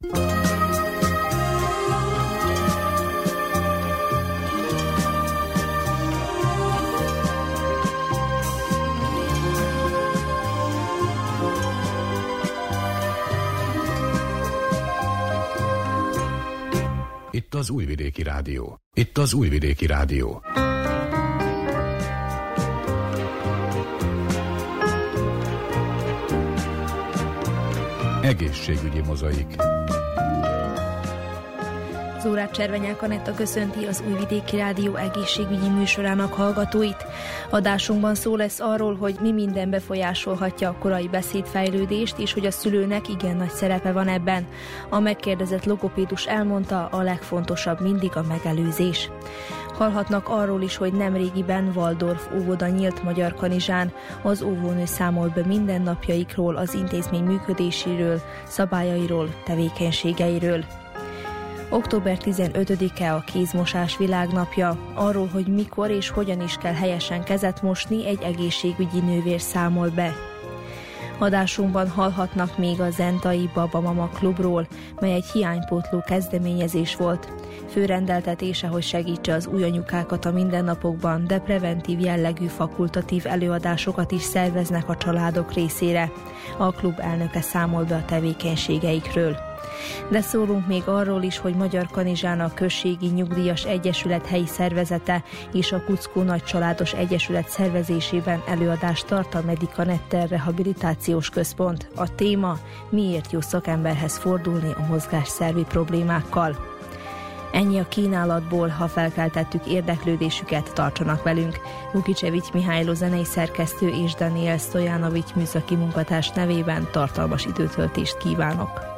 Itt az Újvidéki Rádió. Itt az Újvidéki Rádió. Egészségügyi mozaik. Zórát Cservenyák Anetta köszönti az Újvidéki Rádió egészségügyi műsorának hallgatóit. Adásunkban szó lesz arról, hogy mi minden befolyásolhatja a korai beszédfejlődést, és hogy a szülőnek igen nagy szerepe van ebben. A megkérdezett logopédus elmondta, a legfontosabb mindig a megelőzés. Hallhatnak arról is, hogy nem régiben Waldorf óvoda nyílt Magyar Kanizsán. Az óvónő számol be mindennapjaikról, az intézmény működéséről, szabályairól, tevékenységeiről. Október 15-e a kézmosás világnapja. Arról, hogy mikor és hogyan is kell helyesen kezet mosni, egy egészségügyi nővér számol be. Adásunkban hallhatnak még a Zentai Babamama Klubról, mely egy hiánypótló kezdeményezés volt. Főrendeltetése, hogy segítse az új anyukákat a mindennapokban, de preventív jellegű fakultatív előadásokat is szerveznek a családok részére. A klub elnöke számol be a tevékenységeikről. De szólunk még arról is, hogy Magyar Kanizsán a Községi Nyugdíjas Egyesület helyi szervezete és a Kuckó Nagycsaládos Egyesület szervezésében előadást tart a Medicanetter Rehabilitációs Központ. A téma miért jó szakemberhez fordulni a mozgásszervi problémákkal. Ennyi a kínálatból, ha felkeltettük érdeklődésüket, tartsanak velünk. Vukicsevics Mihály zenei szerkesztő és Daniel Stojanovics műszaki munkatárs nevében tartalmas időtöltést kívánok.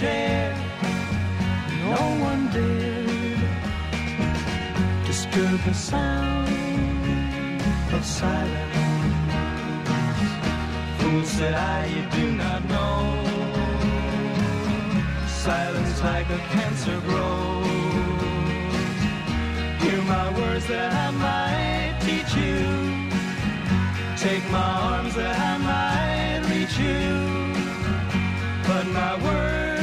never share. No one dared disturb the sound of silence fool said I, you do not know. Silence like a cancer grows. Hear my words that I might teach you. Take my arms that I might reach you. But my words,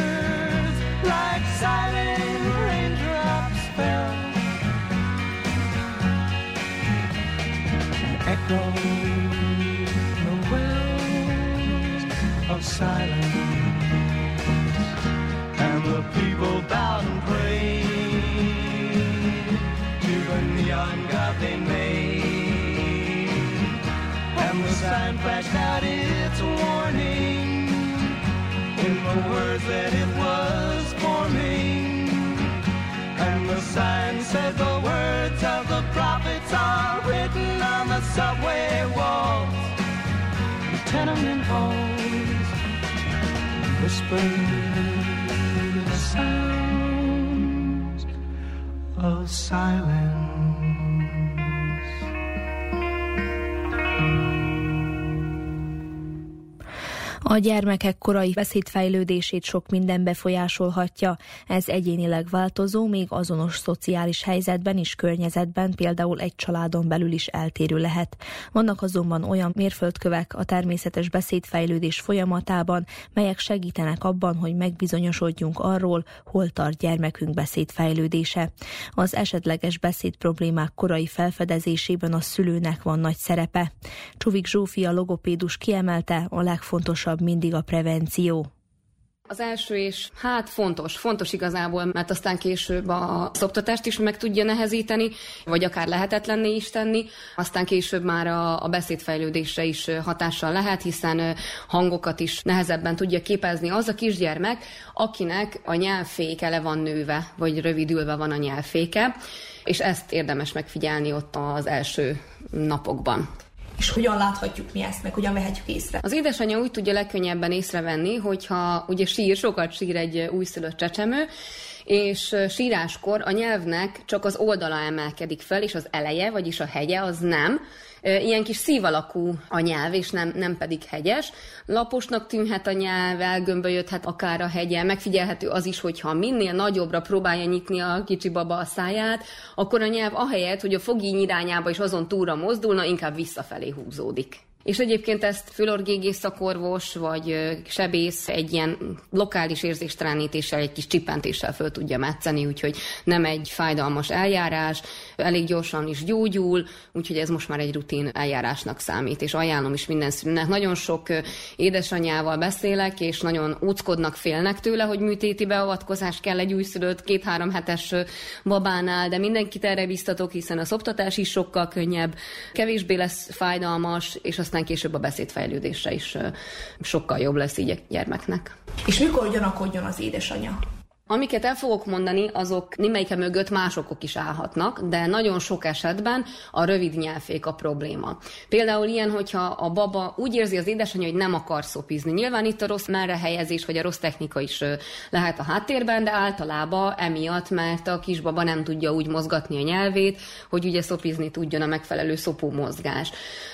words that it was sign said the words of the prophets are written on the subway walls, the tenement halls whisper the sounds of silence. A gyermekek korai beszédfejlődését sok minden befolyásolhatja. Ez egyénileg változó, még azonos szociális helyzetben és környezetben, például egy családon belül is eltérő lehet. Vannak azonban olyan mérföldkövek a természetes beszédfejlődés folyamatában, melyek segítenek abban, hogy megbizonyosodjunk arról, hol tart gyermekünk beszédfejlődése. Az esetleges beszédproblémák korai felfedezésében a szülőnek van nagy szerepe. Csuvik Zsófia logopédus kiemelte a legfontosabb legfontosabb mindig a prevenció. Az első és hát fontos, fontos igazából, mert aztán később a szoptatást is meg tudja nehezíteni, vagy akár lehetetlenné is tenni, aztán később már a, a beszédfejlődésre is hatással lehet, hiszen hangokat is nehezebben tudja képezni az a kisgyermek, akinek a nyelvféke le van nőve, vagy rövidülve van a nyelvféke, és ezt érdemes megfigyelni ott az első napokban. És hogyan láthatjuk mi ezt, meg hogyan vehetjük észre? Az édesanyja úgy tudja legkönnyebben észrevenni, hogyha ugye sír, sokat sír egy újszülött csecsemő, és síráskor a nyelvnek csak az oldala emelkedik fel, és az eleje, vagyis a hegye az nem, Ilyen kis szívalakú a nyelv, és nem, nem pedig hegyes. Laposnak tűnhet a nyelv, elgömbölyödhet akár a hegye, megfigyelhető az is, hogyha minél nagyobbra próbálja nyitni a kicsi baba a száját, akkor a nyelv ahelyett, hogy a fogíny irányába is azon túlra mozdulna, inkább visszafelé húzódik. És egyébként ezt fülorgégész szakorvos vagy sebész egy ilyen lokális érzéstelenítéssel, egy kis csipentéssel föl tudja metszeni, úgyhogy nem egy fájdalmas eljárás, elég gyorsan is gyógyul, úgyhogy ez most már egy rutin eljárásnak számít, és ajánlom is minden szülőnek. Nagyon sok édesanyával beszélek, és nagyon úckodnak, félnek tőle, hogy műtéti beavatkozás kell egy újszülött két-három hetes babánál, de mindenkit erre biztatok, hiszen a szoptatás is sokkal könnyebb, kevésbé lesz fájdalmas, és azt aztán később a beszédfejlődésre is sokkal jobb lesz így a gyermeknek. És mikor gyanakodjon az édesanyja? Amiket el fogok mondani, azok némelyike mögött másokok is állhatnak, de nagyon sok esetben a rövid nyelvfék a probléma. Például ilyen, hogyha a baba úgy érzi az édesanyja, hogy nem akar szopizni. Nyilván itt a rossz merre helyezés, vagy a rossz technika is lehet a háttérben, de általában emiatt, mert a kisbaba nem tudja úgy mozgatni a nyelvét, hogy ugye szopizni tudjon a megfelelő szopó mozgás.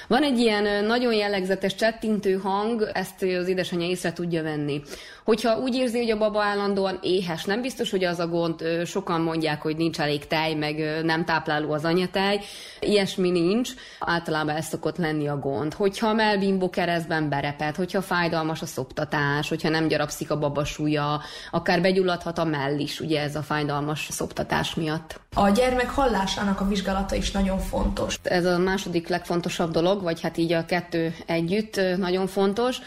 Van egy ilyen nagyon jellegzetes csettintő hang, ezt az édesanyja észre tudja venni. Hogyha úgy érzi, hogy a baba állandóan éhes, nem biztos, hogy az a gond, sokan mondják, hogy nincs elég tej, meg nem tápláló az anyatej, ilyesmi nincs, általában ez szokott lenni a gond. Hogyha a melbimbo keresztben berepet, hogyha fájdalmas a szoptatás, hogyha nem gyarapszik a baba súlya, akár begyulladhat a mell is, ugye ez a fájdalmas szoptatás miatt. A gyermek hallásának a vizsgálata is nagyon fontos. Ez a második legfontosabb dolog, vagy hát így a kettő együtt nagyon fontos.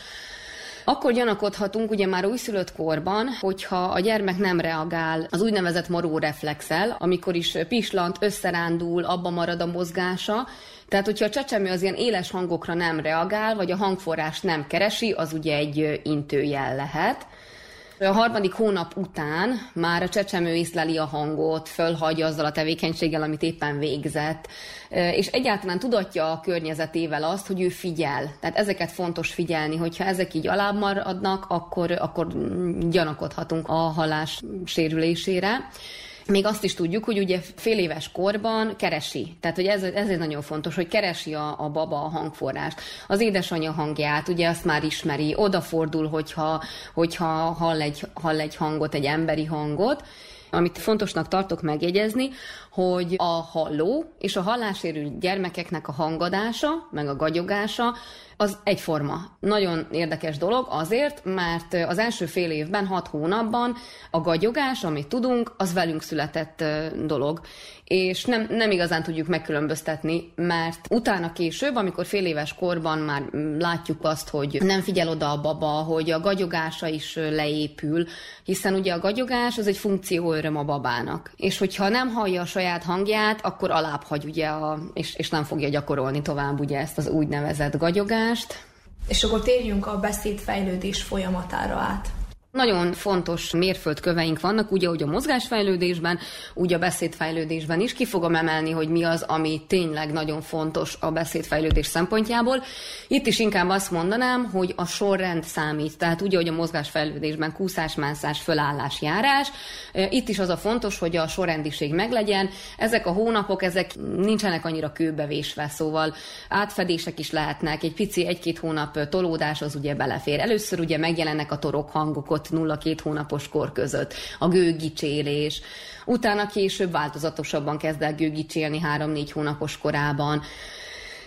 Akkor gyanakodhatunk ugye már újszülött korban, hogyha a gyermek nem reagál az úgynevezett moró reflexel, amikor is pislant, összerándul, abba marad a mozgása, tehát, hogyha a csecsemő az ilyen éles hangokra nem reagál, vagy a hangforrás nem keresi, az ugye egy intőjel lehet. A harmadik hónap után már a csecsemő észleli a hangot, fölhagyja azzal a tevékenységgel, amit éppen végzett, és egyáltalán tudatja a környezetével azt, hogy ő figyel. Tehát ezeket fontos figyelni, hogyha ezek így alább maradnak, akkor, akkor gyanakodhatunk a halás sérülésére. Még azt is tudjuk, hogy ugye fél éves korban keresi. Tehát, hogy ez, ez egy nagyon fontos, hogy keresi a, a baba a hangforrást. Az édesanyja hangját, ugye azt már ismeri, odafordul, hogyha, hogyha hall, egy, hall egy hangot, egy emberi hangot, amit fontosnak tartok megjegyezni, hogy a halló és a hallássérült gyermekeknek a hangadása, meg a gagyogása az egyforma. Nagyon érdekes dolog azért, mert az első fél évben, hat hónapban a gagyogás, amit tudunk, az velünk született dolog. És nem, nem igazán tudjuk megkülönböztetni, mert utána később, amikor fél éves korban már látjuk azt, hogy nem figyel oda a baba, hogy a gagyogása is leépül, hiszen ugye a gagyogás az egy funkcióöröm a babának. És hogyha nem hallja a saját hangját, akkor alább hagy ugye, a, és, és nem fogja gyakorolni tovább ugye ezt az úgynevezett gagyogást. És akkor térjünk a beszédfejlődés folyamatára át. Nagyon fontos mérföldköveink vannak, ugye, hogy a mozgásfejlődésben, úgy a beszédfejlődésben is. Ki fogom emelni, hogy mi az, ami tényleg nagyon fontos a beszédfejlődés szempontjából. Itt is inkább azt mondanám, hogy a sorrend számít. Tehát ugye, hogy a mozgásfejlődésben kúszás, mászás, fölállás, járás. Itt is az a fontos, hogy a sorrendiség meglegyen. Ezek a hónapok, ezek nincsenek annyira kőbevésve, szóval átfedések is lehetnek. Egy pici, egy-két hónap tolódás az ugye belefér. Először ugye megjelennek a torok hangok, 0-2 hónapos kor között, a gőgicsélés, utána később változatosabban kezd el gőgicsélni 3-4 hónapos korában,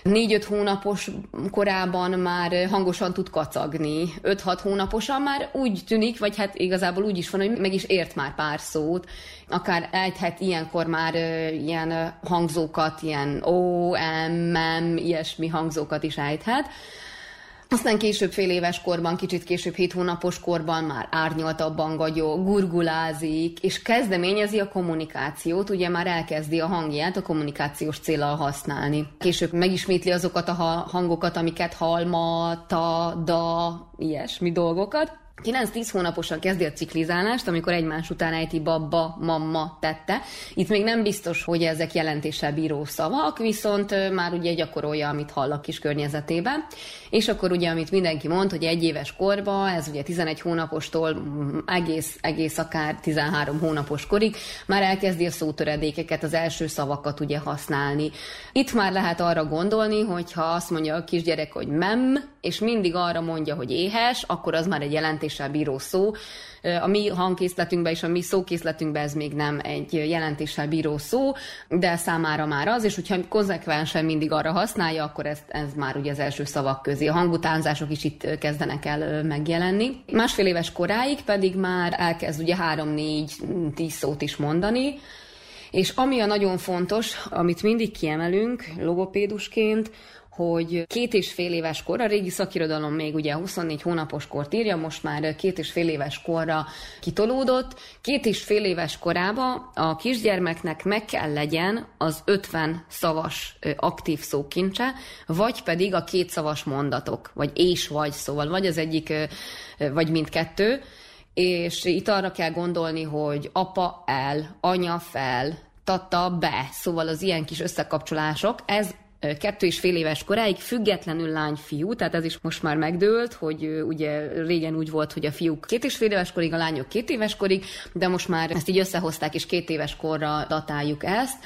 négy-öt hónapos korában már hangosan tud kacagni, 5-6 hónaposan már úgy tűnik, vagy hát igazából úgy is van, hogy meg is ért már pár szót, akár ejthet ilyenkor már ilyen hangzókat, ilyen O, M, M, ilyesmi hangzókat is ejthet. Aztán később fél éves korban, kicsit később hét hónapos korban már árnyaltabban gagyó, gurgulázik, és kezdeményezi a kommunikációt, ugye már elkezdi a hangját a kommunikációs célral használni. Később megismétli azokat a hangokat, amiket hall, ma, ta, da, ilyesmi dolgokat, 9-10 hónaposan kezdi a ciklizálást, amikor egymás után ejti babba, mamma tette. Itt még nem biztos, hogy ezek jelentéssel bíró szavak, viszont már ugye gyakorolja, amit hall a kis környezetében. És akkor ugye, amit mindenki mond, hogy egy éves korba, ez ugye 11 hónapostól egész, egész akár 13 hónapos korig, már elkezdi a szótöredékeket, az első szavakat ugye használni. Itt már lehet arra gondolni, hogy ha azt mondja a kisgyerek, hogy mem, és mindig arra mondja, hogy éhes, akkor az már egy jelentéssel bíró szó. A mi hangkészletünkben és a mi szókészletünkben ez még nem egy jelentéssel bíró szó, de számára már az, és hogyha konzekvensen mindig arra használja, akkor ez, ez már ugye az első szavak közé. A hangutánzások is itt kezdenek el megjelenni. Másfél éves koráig pedig már elkezd ugye három-négy, tíz szót is mondani, és ami a nagyon fontos, amit mindig kiemelünk logopédusként, hogy két és fél éves kor, a régi szakirodalom még ugye 24 hónapos kort írja, most már két és fél éves korra kitolódott. Két és fél éves korába a kisgyermeknek meg kell legyen az 50 szavas aktív szókincse, vagy pedig a két szavas mondatok, vagy és vagy, szóval vagy az egyik, vagy mindkettő, és itt arra kell gondolni, hogy apa el, anya fel, tata be, szóval az ilyen kis összekapcsolások, ez kettő és fél éves koráig, függetlenül lány-fiú, tehát ez is most már megdőlt, hogy ugye régen úgy volt, hogy a fiúk két és fél éves korig, a lányok két éves korig, de most már ezt így összehozták, és két éves korra datáljuk ezt.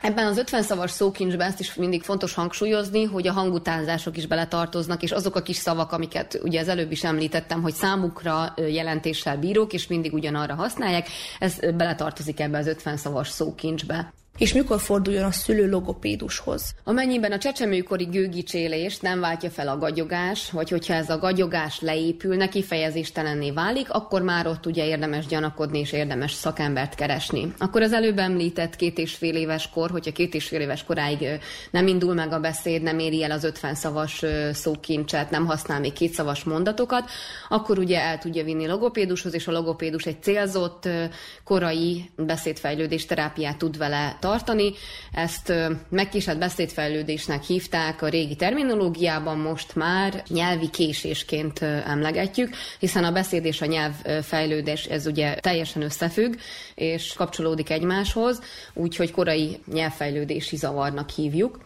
Ebben az 50 szavas szókincsben ezt is mindig fontos hangsúlyozni, hogy a hangutánzások is beletartoznak, és azok a kis szavak, amiket ugye az előbb is említettem, hogy számukra jelentéssel bírók, és mindig ugyanarra használják, ez beletartozik ebbe az 50 szavas szókincsbe és mikor forduljon a szülő logopédushoz. Amennyiben a csecsemőkori gőgicsélést nem váltja fel a gagyogás, vagy hogyha ez a gagyogás leépül, kifejezéstelenné válik, akkor már ott ugye érdemes gyanakodni és érdemes szakembert keresni. Akkor az előbb említett két és fél éves kor, hogyha két és fél éves koráig nem indul meg a beszéd, nem éri el az 50 szavas szókincset, nem használ még két szavas mondatokat, akkor ugye el tudja vinni logopédushoz, és a logopédus egy célzott korai beszédfejlődés terápiát tud vele tartani. Ezt megkísért beszédfejlődésnek hívták a régi terminológiában, most már nyelvi késésként emlegetjük, hiszen a beszéd és a nyelvfejlődés ez ugye teljesen összefügg, és kapcsolódik egymáshoz, úgyhogy korai nyelvfejlődési zavarnak hívjuk.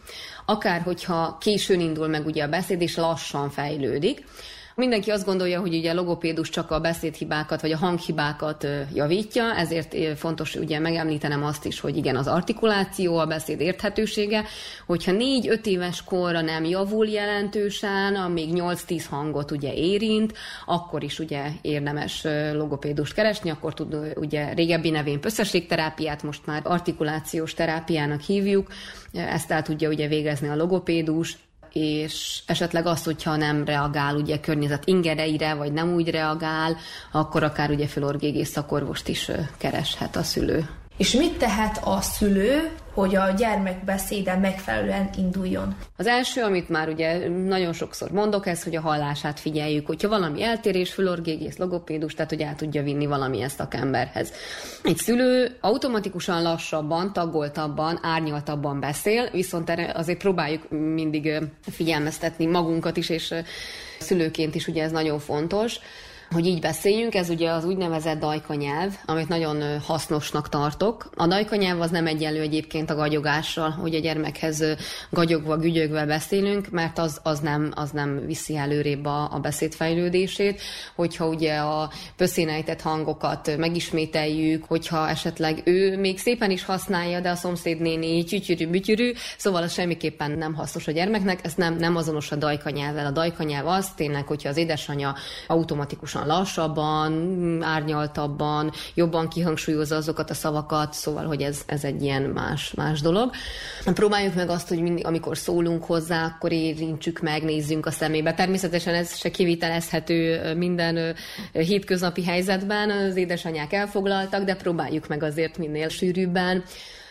Akár hogyha későn indul meg ugye a beszéd, és lassan fejlődik, Mindenki azt gondolja, hogy ugye a logopédus csak a beszédhibákat vagy a hanghibákat javítja, ezért fontos ugye megemlítenem azt is, hogy igen, az artikuláció, a beszéd érthetősége, hogyha 4-5 éves korra nem javul jelentősen, amíg 8-10 hangot ugye érint, akkor is ugye érdemes logopédust keresni, akkor tud ugye régebbi nevén pösszességterápiát, most már artikulációs terápiának hívjuk, ezt el tudja ugye végezni a logopédus, és esetleg az, hogyha nem reagál ugye környezet ingereire, vagy nem úgy reagál, akkor akár ugye fülorgégész szakorvost is kereshet a szülő. És mit tehet a szülő, hogy a gyermek beszéde megfelelően induljon? Az első, amit már ugye nagyon sokszor mondok, ez, hogy a hallását figyeljük, hogyha valami eltérés, fülorgégész, logopédus, tehát hogy el tudja vinni valamilyen szakemberhez. Egy szülő automatikusan lassabban, tagoltabban, árnyaltabban beszél, viszont erre azért próbáljuk mindig figyelmeztetni magunkat is, és szülőként is ugye ez nagyon fontos hogy így beszéljünk, ez ugye az úgynevezett dajka nyelv, amit nagyon hasznosnak tartok. A dajka nyelv az nem egyenlő egyébként a gagyogással, hogy a gyermekhez gagyogva, gügyögve beszélünk, mert az, az, nem, az nem viszi előrébb a, a beszédfejlődését. Hogyha ugye a pöszénejtett hangokat megismételjük, hogyha esetleg ő még szépen is használja, de a szomszéd néni csütyürű, bütyürű, szóval az semmiképpen nem hasznos a gyermeknek, ez nem, nem azonos a dajka nyelvvel. A dajka nyelv az tényleg, hogyha az édesanyja automatikusan lassabban, árnyaltabban, jobban kihangsúlyozza azokat a szavakat, szóval, hogy ez, ez egy ilyen más, más dolog. Próbáljuk meg azt, hogy mindig, amikor szólunk hozzá, akkor érintsük meg, nézzünk a szemébe. Természetesen ez se kivitelezhető minden hétköznapi helyzetben, az édesanyák elfoglaltak, de próbáljuk meg azért minél sűrűbben.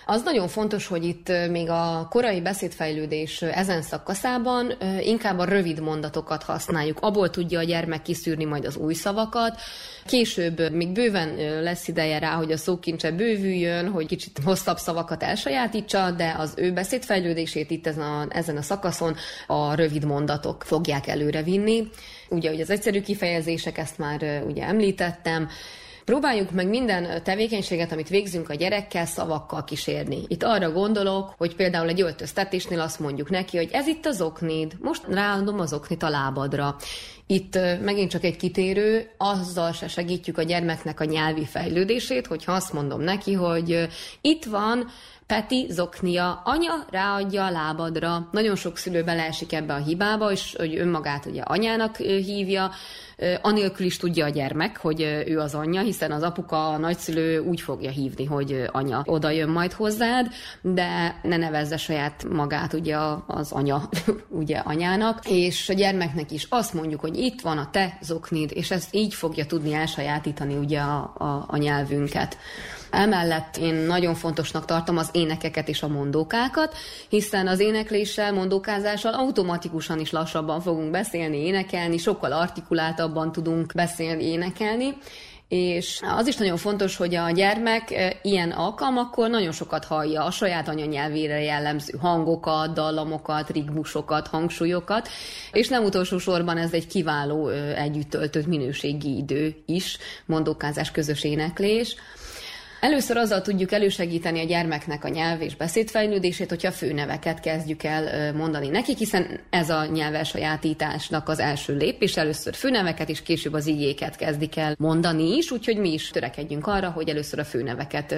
Az nagyon fontos, hogy itt még a korai beszédfejlődés ezen szakaszában inkább a rövid mondatokat használjuk. Abból tudja a gyermek kiszűrni majd az új szavakat. Később még bőven lesz ideje rá, hogy a szókincse bővüljön, hogy kicsit hosszabb szavakat elsajátítsa, de az ő beszédfejlődését itt ezen a, ezen a szakaszon a rövid mondatok fogják előre vinni. Ugye, hogy az egyszerű kifejezések, ezt már ugye említettem, Próbáljuk meg minden tevékenységet, amit végzünk a gyerekkel, szavakkal kísérni. Itt arra gondolok, hogy például egy öltöztetésnél azt mondjuk neki, hogy ez itt az oknid, most ráadom az oknit a lábadra. Itt megint csak egy kitérő, azzal se segítjük a gyermeknek a nyelvi fejlődését, hogyha azt mondom neki, hogy itt van Peti zoknia, anya ráadja a lábadra. Nagyon sok szülő beleesik ebbe a hibába, és hogy önmagát ugye anyának hívja, anélkül is tudja a gyermek, hogy ő az anyja, hiszen az apuka, a nagyszülő úgy fogja hívni, hogy anya oda jön majd hozzád, de ne nevezze saját magát ugye az anya, ugye anyának, és a gyermeknek is azt mondjuk, hogy itt van a te zoknid, és ezt így fogja tudni elsajátítani ugye a, a, a nyelvünket. Emellett én nagyon fontosnak tartom az énekeket és a mondókákat, hiszen az énekléssel, mondókázással automatikusan is lassabban fogunk beszélni, énekelni, sokkal artikuláltabban tudunk beszélni, énekelni, és az is nagyon fontos, hogy a gyermek e, ilyen alkalmakkor nagyon sokat hallja a saját anyanyelvére jellemző hangokat, dallamokat, rigmusokat, hangsúlyokat, és nem utolsó sorban ez egy kiváló e, együtt töltött minőségi idő is, mondókázás, közös éneklés. Először azzal tudjuk elősegíteni a gyermeknek a nyelv és beszédfejlődését, hogyha főneveket kezdjük el mondani nekik, hiszen ez a nyelvelsajátításnak az első lépés. Először főneveket, és később az igéket kezdik el mondani is, úgyhogy mi is törekedjünk arra, hogy először a főneveket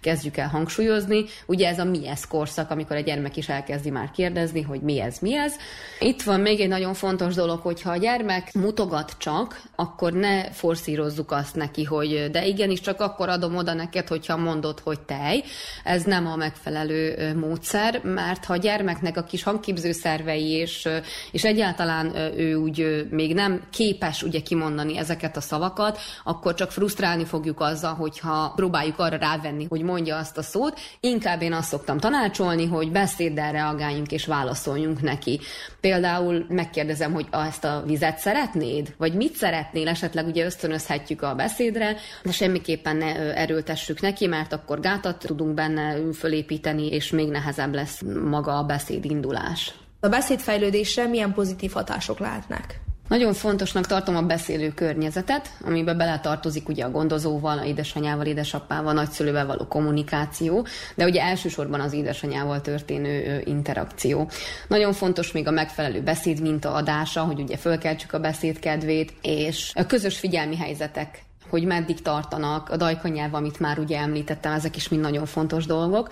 kezdjük el hangsúlyozni. Ugye ez a mi ez korszak, amikor a gyermek is elkezdi már kérdezni, hogy mi ez, mi ez. Itt van még egy nagyon fontos dolog, hogy ha a gyermek mutogat csak, akkor ne forszírozzuk azt neki, hogy de igenis csak akkor adom oda neked, hogyha mondod, hogy tej. Ez nem a megfelelő módszer, mert ha a gyermeknek a kis hangképző szervei és, és egyáltalán ő úgy még nem képes ugye kimondani ezeket a szavakat, akkor csak frusztrálni fogjuk azzal, hogyha próbáljuk arra rávenni, hogy mondja azt a szót. Inkább én azt szoktam tanácsolni, hogy beszéddel reagáljunk és válaszoljunk neki. Például megkérdezem, hogy ezt a vizet szeretnéd? Vagy mit szeretnél? Esetleg ugye ösztönözhetjük a beszédre, de semmiképpen ne erőltessük neki, mert akkor gátat tudunk benne fölépíteni, és még nehezebb lesz maga a beszédindulás. A beszédfejlődésre milyen pozitív hatások lehetnek? Nagyon fontosnak tartom a beszélő környezetet, amiben beletartozik ugye a gondozóval, a édesanyával, édesapával, nagyszülővel való kommunikáció, de ugye elsősorban az édesanyával történő interakció. Nagyon fontos még a megfelelő beszédminta adása, hogy ugye fölkeltsük a beszédkedvét, és a közös figyelmi helyzetek hogy meddig tartanak, a dajkanyelv, amit már ugye említettem, ezek is mind nagyon fontos dolgok.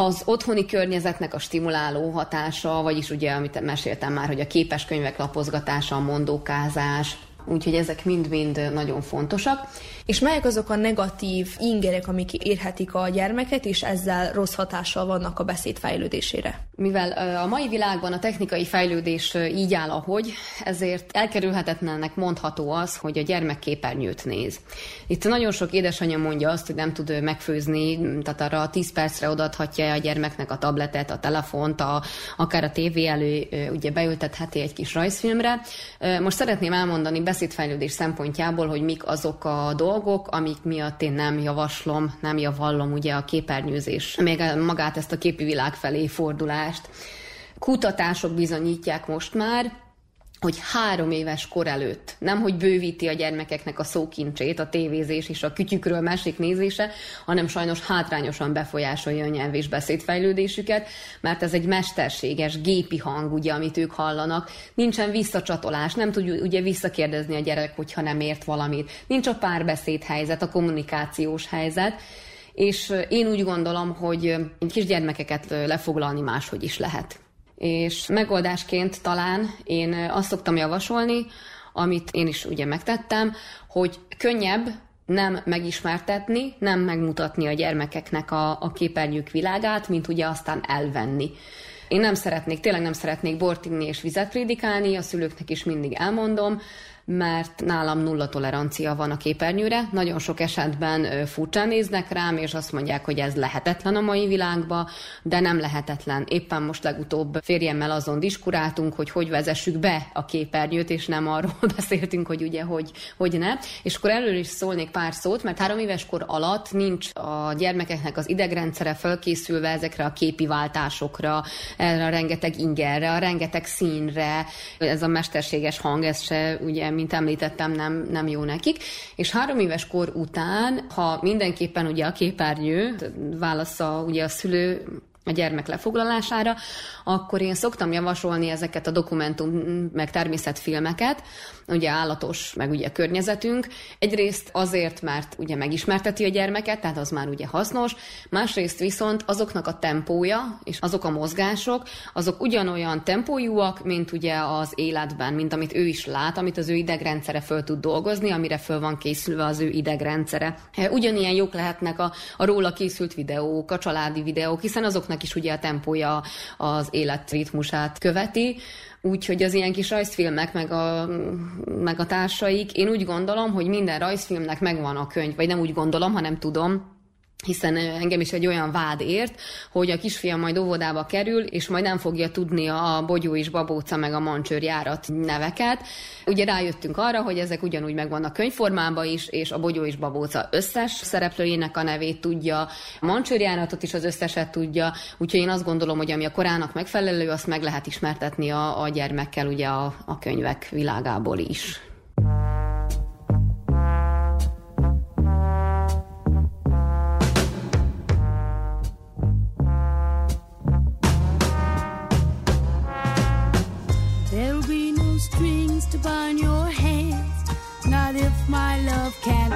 Az otthoni környezetnek a stimuláló hatása, vagyis ugye, amit meséltem már, hogy a képes könyvek lapozgatása, a mondókázás, úgyhogy ezek mind-mind nagyon fontosak. És melyek azok a negatív ingerek, amik érhetik a gyermeket, és ezzel rossz hatással vannak a beszéd fejlődésére? Mivel a mai világban a technikai fejlődés így áll, ahogy, ezért elkerülhetetlennek mondható az, hogy a gyermek képernyőt néz. Itt nagyon sok édesanyja mondja azt, hogy nem tud megfőzni, tehát arra 10 percre odaadhatja a gyermeknek a tabletet, a telefont, a, akár a tévé elő, ugye beültetheti egy kis rajzfilmre. Most szeretném elmondani beszédfejlődés szempontjából, hogy mik azok a dolgok, amik miatt én nem javaslom, nem javallom ugye a képernyőzés, még magát ezt a képi világ felé fordulást. Kutatások bizonyítják most már, hogy három éves kor előtt, nem hogy bővíti a gyermekeknek a szókincsét, a tévézés és a kütyükről másik nézése, hanem sajnos hátrányosan befolyásolja a nyelv és beszédfejlődésüket, mert ez egy mesterséges, gépi hang, ugye, amit ők hallanak. Nincsen visszacsatolás, nem tud ugye visszakérdezni a gyerek, hogyha nem ért valamit. Nincs a párbeszéd helyzet, a kommunikációs helyzet, és én úgy gondolom, hogy kisgyermekeket lefoglalni máshogy is lehet. És megoldásként talán én azt szoktam javasolni, amit én is ugye megtettem, hogy könnyebb nem megismertetni, nem megmutatni a gyermekeknek a, a képernyők világát, mint ugye aztán elvenni. Én nem szeretnék, tényleg nem szeretnék bort inni és vizet prédikálni, a szülőknek is mindig elmondom, mert nálam nulla tolerancia van a képernyőre. Nagyon sok esetben furcsán néznek rám, és azt mondják, hogy ez lehetetlen a mai világban, de nem lehetetlen. Éppen most legutóbb férjemmel azon diskuráltunk, hogy hogy vezessük be a képernyőt, és nem arról beszéltünk, hogy ugye, hogy, hogy ne. És akkor előről is szólnék pár szót, mert három éves kor alatt nincs a gyermekeknek az idegrendszere felkészülve ezekre a képi váltásokra, erre a rengeteg ingerre, a rengeteg színre, ez a mesterséges hang, ez se ugye mint említettem, nem, nem jó nekik. És három éves kor után, ha mindenképpen ugye a képernyő válasza ugye a szülő a gyermek lefoglalására, akkor én szoktam javasolni ezeket a dokumentum meg természetfilmeket, ugye állatos, meg ugye környezetünk. Egyrészt azért, mert ugye megismerteti a gyermeket, tehát az már ugye hasznos, másrészt viszont azoknak a tempója és azok a mozgások, azok ugyanolyan tempójúak, mint ugye az életben, mint amit ő is lát, amit az ő idegrendszere föl tud dolgozni, amire föl van készülve az ő idegrendszere. Ugyanilyen jók lehetnek a, a róla készült videók, a családi videók, hiszen azoknak is ugye a tempója az életritmusát követi, Úgyhogy az ilyen kis rajzfilmek, meg a, meg a társaik, én úgy gondolom, hogy minden rajzfilmnek megvan a könyv, vagy nem úgy gondolom, hanem tudom, hiszen engem is egy olyan vád ért, hogy a kisfiam majd óvodába kerül, és majd nem fogja tudni a bogyó és babóca meg a mancsőr járat neveket. Ugye rájöttünk arra, hogy ezek ugyanúgy megvannak könyvformában is, és a bogyó és babóca összes szereplőjének a nevét tudja, a mancsőrjáratot is az összeset tudja, úgyhogy én azt gondolom, hogy ami a korának megfelelő, azt meg lehet ismertetni a, a gyermekkel ugye a, a könyvek világából is. Burn your hands. Not if my love can't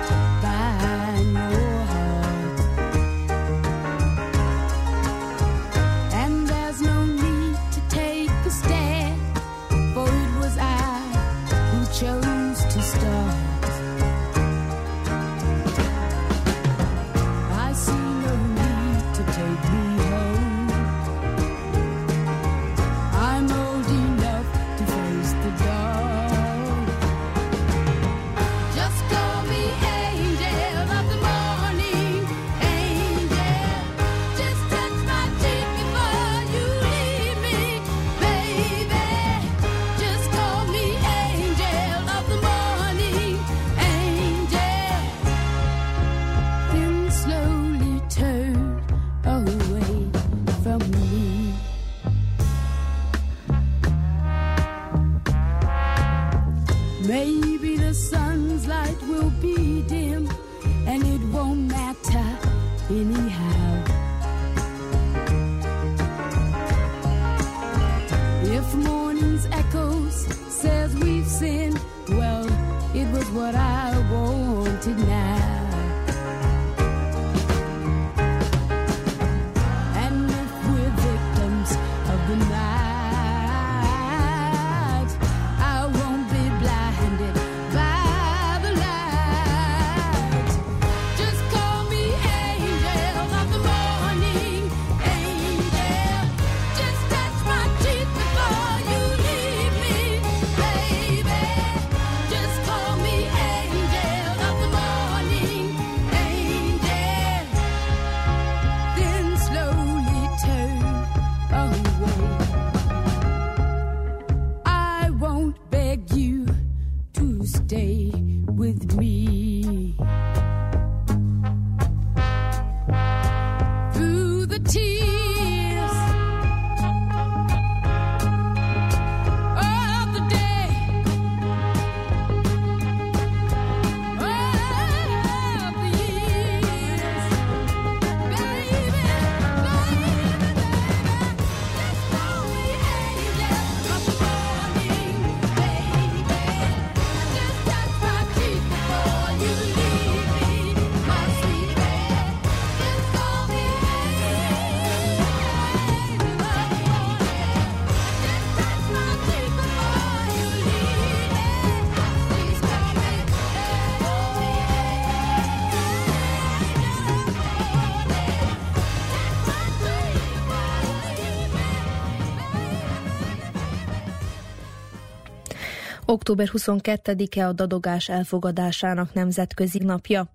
Október 22-e a dadogás elfogadásának nemzetközi napja.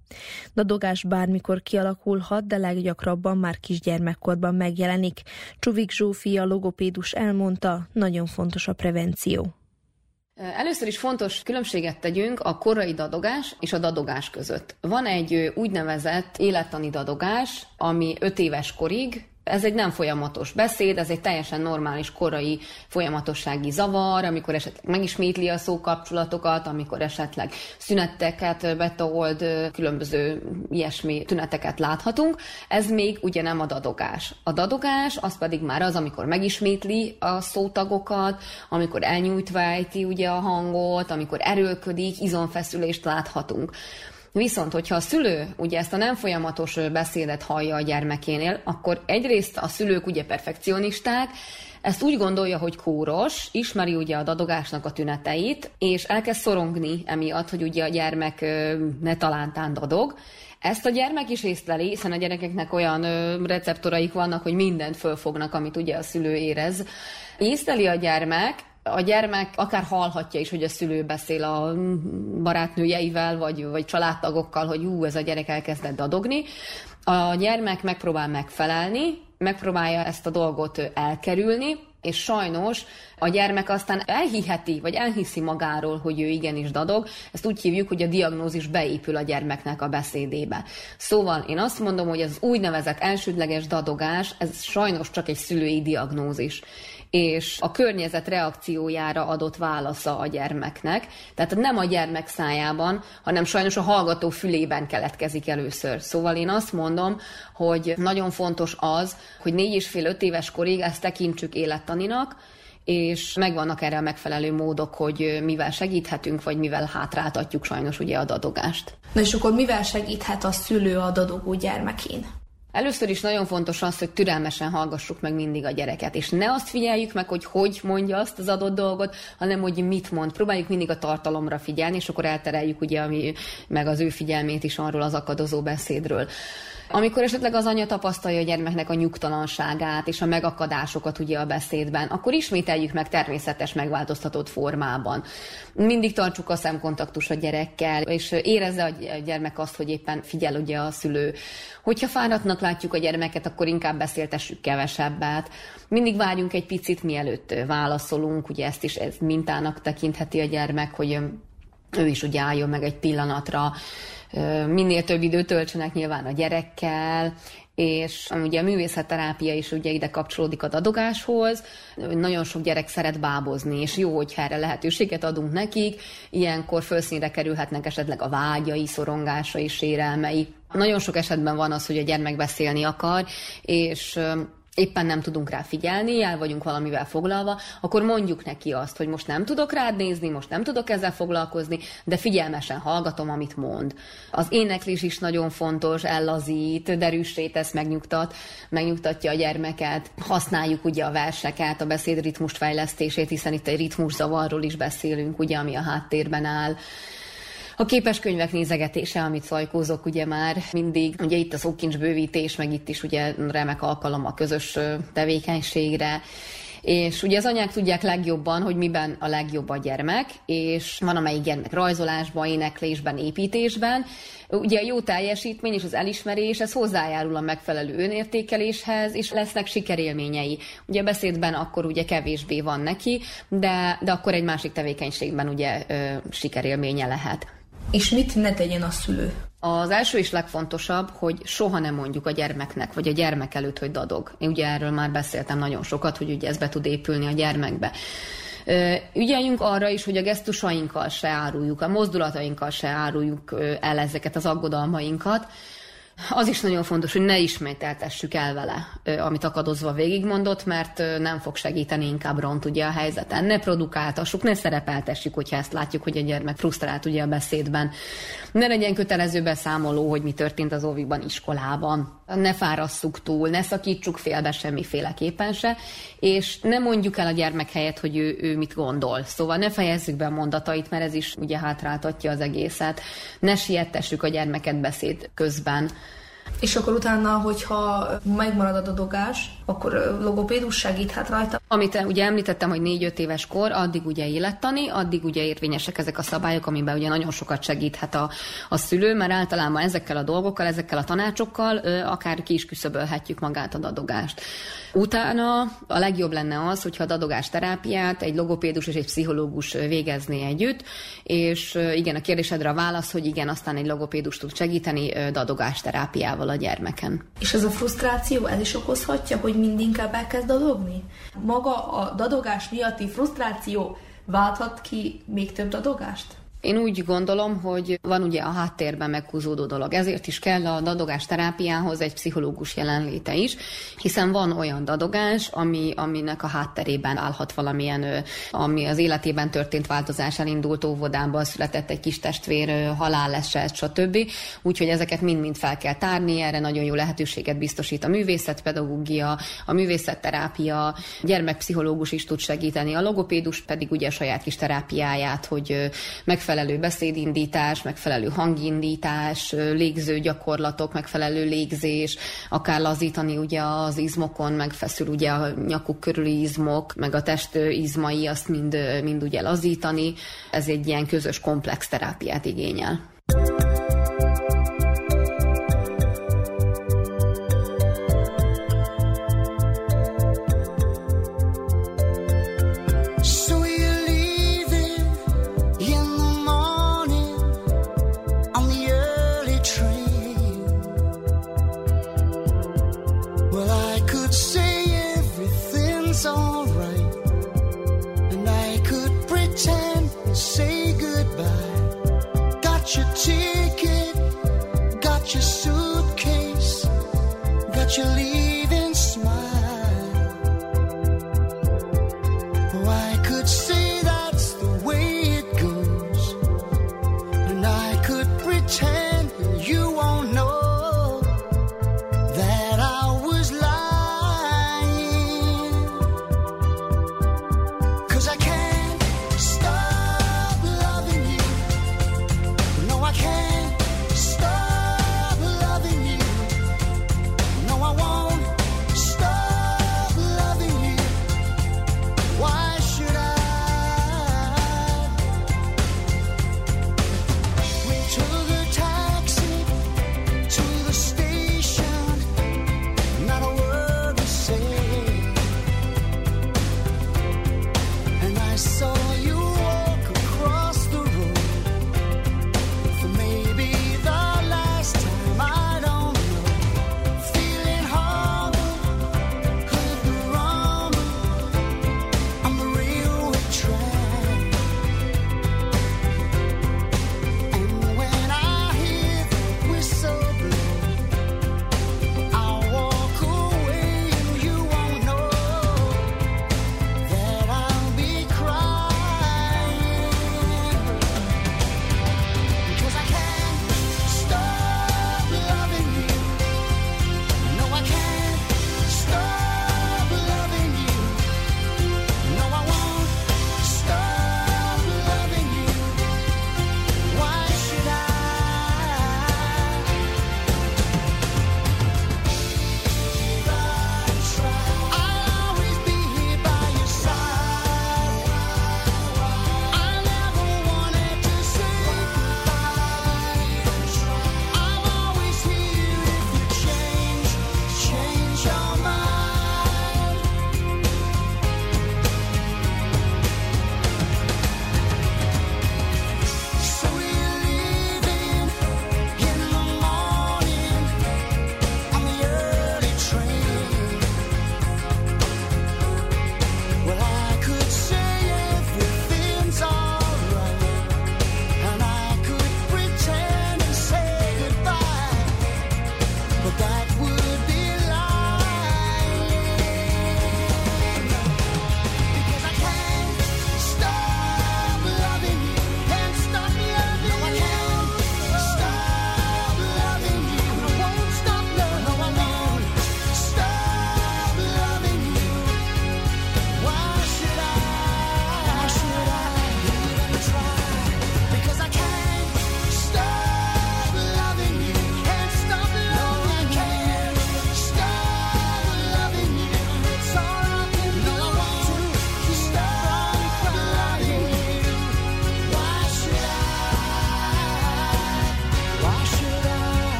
Dadogás bármikor kialakulhat, de leggyakrabban már kisgyermekkorban megjelenik. Csuvik Zsófia logopédus elmondta, nagyon fontos a prevenció. Először is fontos különbséget tegyünk a korai dadogás és a dadogás között. Van egy úgynevezett élettani dadogás, ami 5 éves korig ez egy nem folyamatos beszéd, ez egy teljesen normális korai folyamatossági zavar, amikor esetleg megismétli a szókapcsolatokat, amikor esetleg szünetteket betold, különböző ilyesmi tüneteket láthatunk. Ez még ugye nem a dadogás. A dadogás az pedig már az, amikor megismétli a szótagokat, amikor elnyújtva ejti ugye a hangot, amikor erőlködik, izonfeszülést láthatunk. Viszont, hogyha a szülő ugye ezt a nem folyamatos beszédet hallja a gyermekénél, akkor egyrészt a szülők ugye perfekcionisták, ezt úgy gondolja, hogy kóros, ismeri ugye a dadogásnak a tüneteit, és elkezd szorongni emiatt, hogy ugye a gyermek ne talántán dadog. Ezt a gyermek is észleli, hiszen a gyerekeknek olyan receptoraik vannak, hogy mindent fölfognak, amit ugye a szülő érez. Észleli a gyermek, a gyermek akár hallhatja is, hogy a szülő beszél a barátnőjeivel, vagy, vagy családtagokkal, hogy ú, ez a gyerek elkezdett dadogni. A gyermek megpróbál megfelelni, megpróbálja ezt a dolgot elkerülni, és sajnos a gyermek aztán elhiheti, vagy elhiszi magáról, hogy ő igenis dadog. Ezt úgy hívjuk, hogy a diagnózis beépül a gyermeknek a beszédébe. Szóval én azt mondom, hogy az úgynevezett elsődleges dadogás, ez sajnos csak egy szülői diagnózis és a környezet reakciójára adott válasza a gyermeknek. Tehát nem a gyermek szájában, hanem sajnos a hallgató fülében keletkezik először. Szóval én azt mondom, hogy nagyon fontos az, hogy négy és fél öt éves korig ezt tekintsük élettaninak, és megvannak erre a megfelelő módok, hogy mivel segíthetünk, vagy mivel hátráltatjuk sajnos ugye a dadogást. Na és akkor mivel segíthet a szülő a dadogó gyermekén? Először is nagyon fontos az, hogy türelmesen hallgassuk meg mindig a gyereket, és ne azt figyeljük meg, hogy hogy mondja azt az adott dolgot, hanem hogy mit mond. Próbáljuk mindig a tartalomra figyelni, és akkor eltereljük ugye ami, meg az ő figyelmét is arról az akadozó beszédről. Amikor esetleg az anya tapasztalja a gyermeknek a nyugtalanságát és a megakadásokat ugye a beszédben, akkor ismételjük meg természetes megváltoztatott formában. Mindig tartsuk a szemkontaktus a gyerekkel, és érezze a gyermek azt, hogy éppen figyel ugye a szülő. Hogyha fáradtnak látjuk a gyermeket, akkor inkább beszéltessük kevesebbet. Mindig várjunk egy picit, mielőtt válaszolunk, ugye ezt is ez mintának tekintheti a gyermek, hogy ő is ugye álljon meg egy pillanatra, minél több időt töltsenek nyilván a gyerekkel, és ugye a művészetterápia is ugye ide kapcsolódik a dadogáshoz. Nagyon sok gyerek szeret bábozni, és jó, hogyha erre lehetőséget adunk nekik. Ilyenkor felszínre kerülhetnek esetleg a vágyai, szorongásai, sérelmei. Nagyon sok esetben van az, hogy a gyermek beszélni akar, és éppen nem tudunk rá figyelni, el vagyunk valamivel foglalva, akkor mondjuk neki azt, hogy most nem tudok rád nézni, most nem tudok ezzel foglalkozni, de figyelmesen hallgatom, amit mond. Az éneklés is nagyon fontos, ellazít, derűsé tesz, megnyugtat, megnyugtatja a gyermeket. Használjuk ugye a verseket, a beszédritmust fejlesztését, hiszen itt egy ritmuszavarról is beszélünk, ugye, ami a háttérben áll a képes könyvek nézegetése, amit szajkózok ugye már mindig, ugye itt az ókincs bővítés, meg itt is ugye remek alkalom a közös tevékenységre, és ugye az anyák tudják legjobban, hogy miben a legjobb a gyermek, és van amelyik gyermek rajzolásban, éneklésben, építésben. Ugye a jó teljesítmény és az elismerés, ez hozzájárul a megfelelő önértékeléshez, és lesznek sikerélményei. Ugye a beszédben akkor ugye kevésbé van neki, de, de akkor egy másik tevékenységben ugye ö, sikerélménye lehet. És mit ne tegyen a szülő? Az első és legfontosabb, hogy soha nem mondjuk a gyermeknek, vagy a gyermek előtt, hogy dadog. Én ugye erről már beszéltem nagyon sokat, hogy ugye ez be tud épülni a gyermekbe. Ügyeljünk arra is, hogy a gesztusainkkal se áruljuk, a mozdulatainkkal se áruljuk el ezeket az aggodalmainkat, az is nagyon fontos, hogy ne ismételtessük el vele, amit akadozva végigmondott, mert nem fog segíteni, inkább ront ugye a helyzeten. Ne produkáltassuk, ne szerepeltessük, hogyha ezt látjuk, hogy a gyermek frusztrált ugye a beszédben. Ne legyen kötelező beszámoló, hogy mi történt az óvikban, iskolában. Ne fárasszuk túl, ne szakítsuk félbe semmiféleképpen se, és ne mondjuk el a gyermek helyett, hogy ő, ő mit gondol. Szóval ne fejezzük be a mondatait, mert ez is ugye hátráltatja az egészet. Ne siettessük a gyermeket beszéd közben És akkor utána, hogyha megmarad a dadogás, akkor logopédus segíthet rajta. Amit ugye említettem, hogy 4-5 éves kor, addig ugye élettani, addig ugye érvényesek ezek a szabályok, amiben ugye nagyon sokat segíthet a, a szülő, mert általában ezekkel a dolgokkal, ezekkel a tanácsokkal akár ki is küszöbölhetjük magát a dadogást. Utána a legjobb lenne az, hogyha a dadogás terápiát egy logopédus és egy pszichológus végezné együtt, és igen, a kérdésedre a válasz, hogy igen, aztán egy logopédus tud segíteni dadogás terápiával a gyermeken. És ez a frusztráció, ez is okozhatja, hogy mind inkább elkezd dadogni? Maga a dadogás miatti frusztráció válthat ki még több dadogást? Én úgy gondolom, hogy van ugye a háttérben meghúzódó dolog. Ezért is kell a dadogás terápiához egy pszichológus jelenléte is, hiszen van olyan dadogás, ami, aminek a hátterében állhat valamilyen, ami az életében történt változás, elindult óvodába, született egy kis testvér, haláleset, stb. Úgyhogy ezeket mind-mind fel kell tárni, erre nagyon jó lehetőséget biztosít a művészetpedagógia, a művészetterápia, gyermekpszichológus is tud segíteni, a logopédus pedig ugye a saját kis terápiáját, hogy megfelelően megfelelő beszédindítás, megfelelő hangindítás, légző gyakorlatok, megfelelő légzés, akár lazítani ugye az izmokon, megfeszül ugye a nyakuk körüli izmok, meg a test izmai, azt mind, mind ugye lazítani. Ez egy ilyen közös komplex terápiát igényel.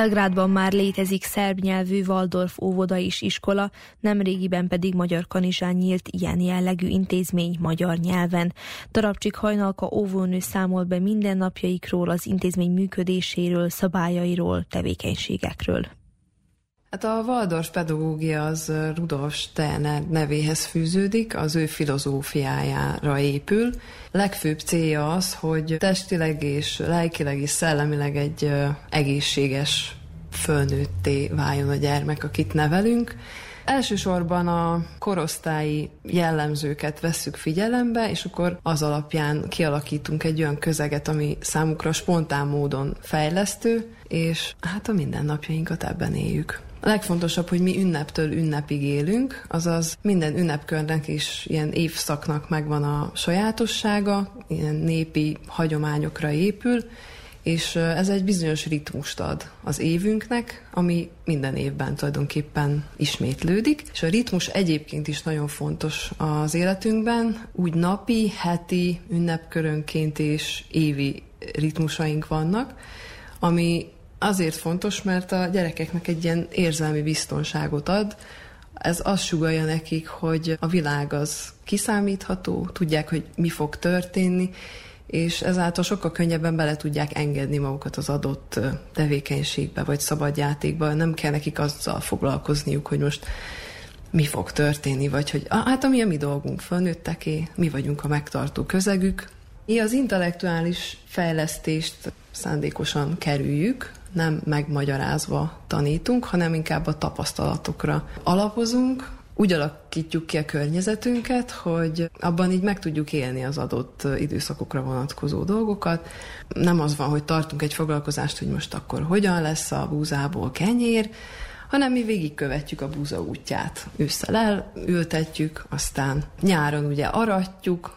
Belgrádban már létezik szerb nyelvű Waldorf óvoda és iskola, nemrégiben pedig Magyar Kanizsán nyílt ilyen jellegű intézmény magyar nyelven. Darabcsik Hajnalka óvónő számol be mindennapjaikról, az intézmény működéséről, szabályairól, tevékenységekről. Hát a Waldorf pedagógia az Rudolf Steiner nevéhez fűződik, az ő filozófiájára épül. Legfőbb célja az, hogy testileg és lelkileg és szellemileg egy egészséges fölnőtté váljon a gyermek, akit nevelünk. Elsősorban a korosztályi jellemzőket vesszük figyelembe, és akkor az alapján kialakítunk egy olyan közeget, ami számukra spontán módon fejlesztő, és hát a mindennapjainkat ebben éljük. A legfontosabb, hogy mi ünneptől ünnepig élünk, azaz minden ünnepkörnek is ilyen évszaknak megvan a sajátossága, ilyen népi hagyományokra épül, és ez egy bizonyos ritmust ad az évünknek, ami minden évben tulajdonképpen ismétlődik, és a ritmus egyébként is nagyon fontos az életünkben, úgy napi, heti, ünnepkörönként és évi ritmusaink vannak, ami azért fontos, mert a gyerekeknek egy ilyen érzelmi biztonságot ad, ez azt sugalja nekik, hogy a világ az kiszámítható, tudják, hogy mi fog történni, és ezáltal sokkal könnyebben bele tudják engedni magukat az adott tevékenységbe, vagy szabadjátékba. Nem kell nekik azzal foglalkozniuk, hogy most mi fog történni, vagy hogy ah, hát ami a mi dolgunk, fölnőtteké, mi vagyunk a megtartó közegük. Mi az intellektuális fejlesztést szándékosan kerüljük, nem megmagyarázva tanítunk, hanem inkább a tapasztalatokra alapozunk, úgy alakítjuk ki a környezetünket, hogy abban így meg tudjuk élni az adott időszakokra vonatkozó dolgokat. Nem az van, hogy tartunk egy foglalkozást, hogy most akkor hogyan lesz a búzából kenyér, hanem mi végigkövetjük a búza útját. Ősszel elültetjük, aztán nyáron ugye aratjuk,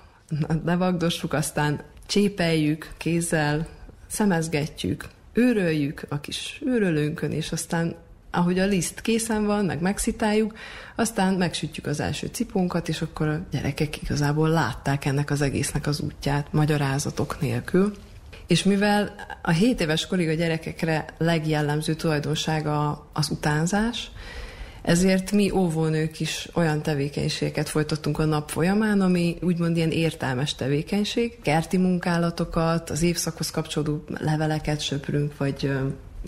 levagdossuk, aztán csépeljük kézzel, szemezgetjük, őröljük a kis őrölőnkön, és aztán ahogy a liszt készen van, meg megszitáljuk, aztán megsütjük az első cipónkat, és akkor a gyerekek igazából látták ennek az egésznek az útját magyarázatok nélkül. És mivel a 7 éves korig a gyerekekre legjellemző tulajdonsága az utánzás, ezért mi óvónők is olyan tevékenységeket folytattunk a nap folyamán, ami úgymond ilyen értelmes tevékenység. Kerti munkálatokat, az évszakhoz kapcsolódó leveleket söprünk, vagy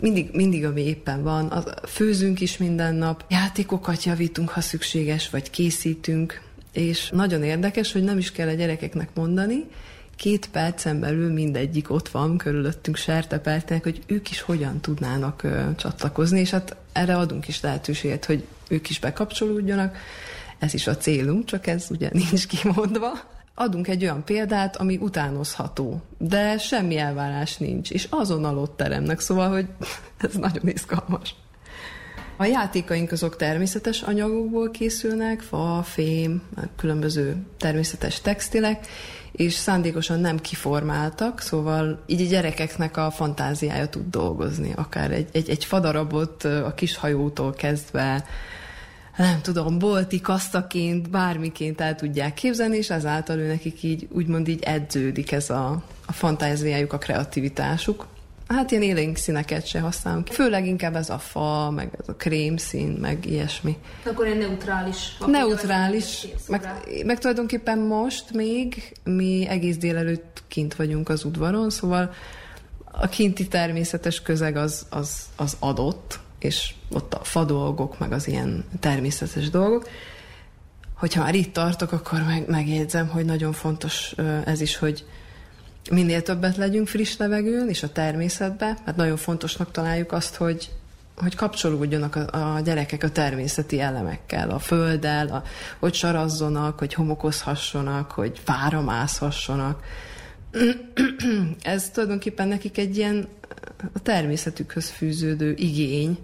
mindig, mindig, ami éppen van. Főzünk is minden nap, játékokat javítunk, ha szükséges, vagy készítünk, és nagyon érdekes, hogy nem is kell a gyerekeknek mondani, két percen belül mindegyik ott van körülöttünk sertepeltnek, hogy ők is hogyan tudnának ö, csatlakozni, és hát erre adunk is lehetőséget, hogy ők is bekapcsolódjanak. Ez is a célunk, csak ez ugye nincs kimondva. Adunk egy olyan példát, ami utánozható, de semmi elvárás nincs, és azonnal ott teremnek, szóval, hogy ez nagyon izgalmas. A játékaink azok természetes anyagokból készülnek, fa, fém, különböző természetes textilek, és szándékosan nem kiformáltak, szóval így a gyerekeknek a fantáziája tud dolgozni, akár egy, egy, egy fadarabot a kishajótól kezdve, nem tudom, bolti kasztaként, bármiként el tudják képzelni, és ezáltal ő nekik így úgymond így edződik ez a, a fantáziájuk, a kreativitásuk. Hát ilyen élénk színeket se használunk. Főleg inkább ez a fa, meg ez a krémszín, meg ilyesmi. Akkor egy neutrális. Neutrális. Meg, meg tulajdonképpen most még mi egész délelőtt kint vagyunk az udvaron, szóval a kinti természetes közeg az, az, az adott, és ott a fa dolgok, meg az ilyen természetes dolgok. Hogyha már itt tartok, akkor meg, megjegyzem, hogy nagyon fontos ez is, hogy minél többet legyünk friss levegőn és a természetben, mert nagyon fontosnak találjuk azt, hogy, hogy kapcsolódjanak a, a gyerekek a természeti elemekkel, a földdel, a, hogy sarazzonak, hogy homokozhassonak, hogy fára mászhassanak. Ez tulajdonképpen nekik egy ilyen a természetükhöz fűződő igény,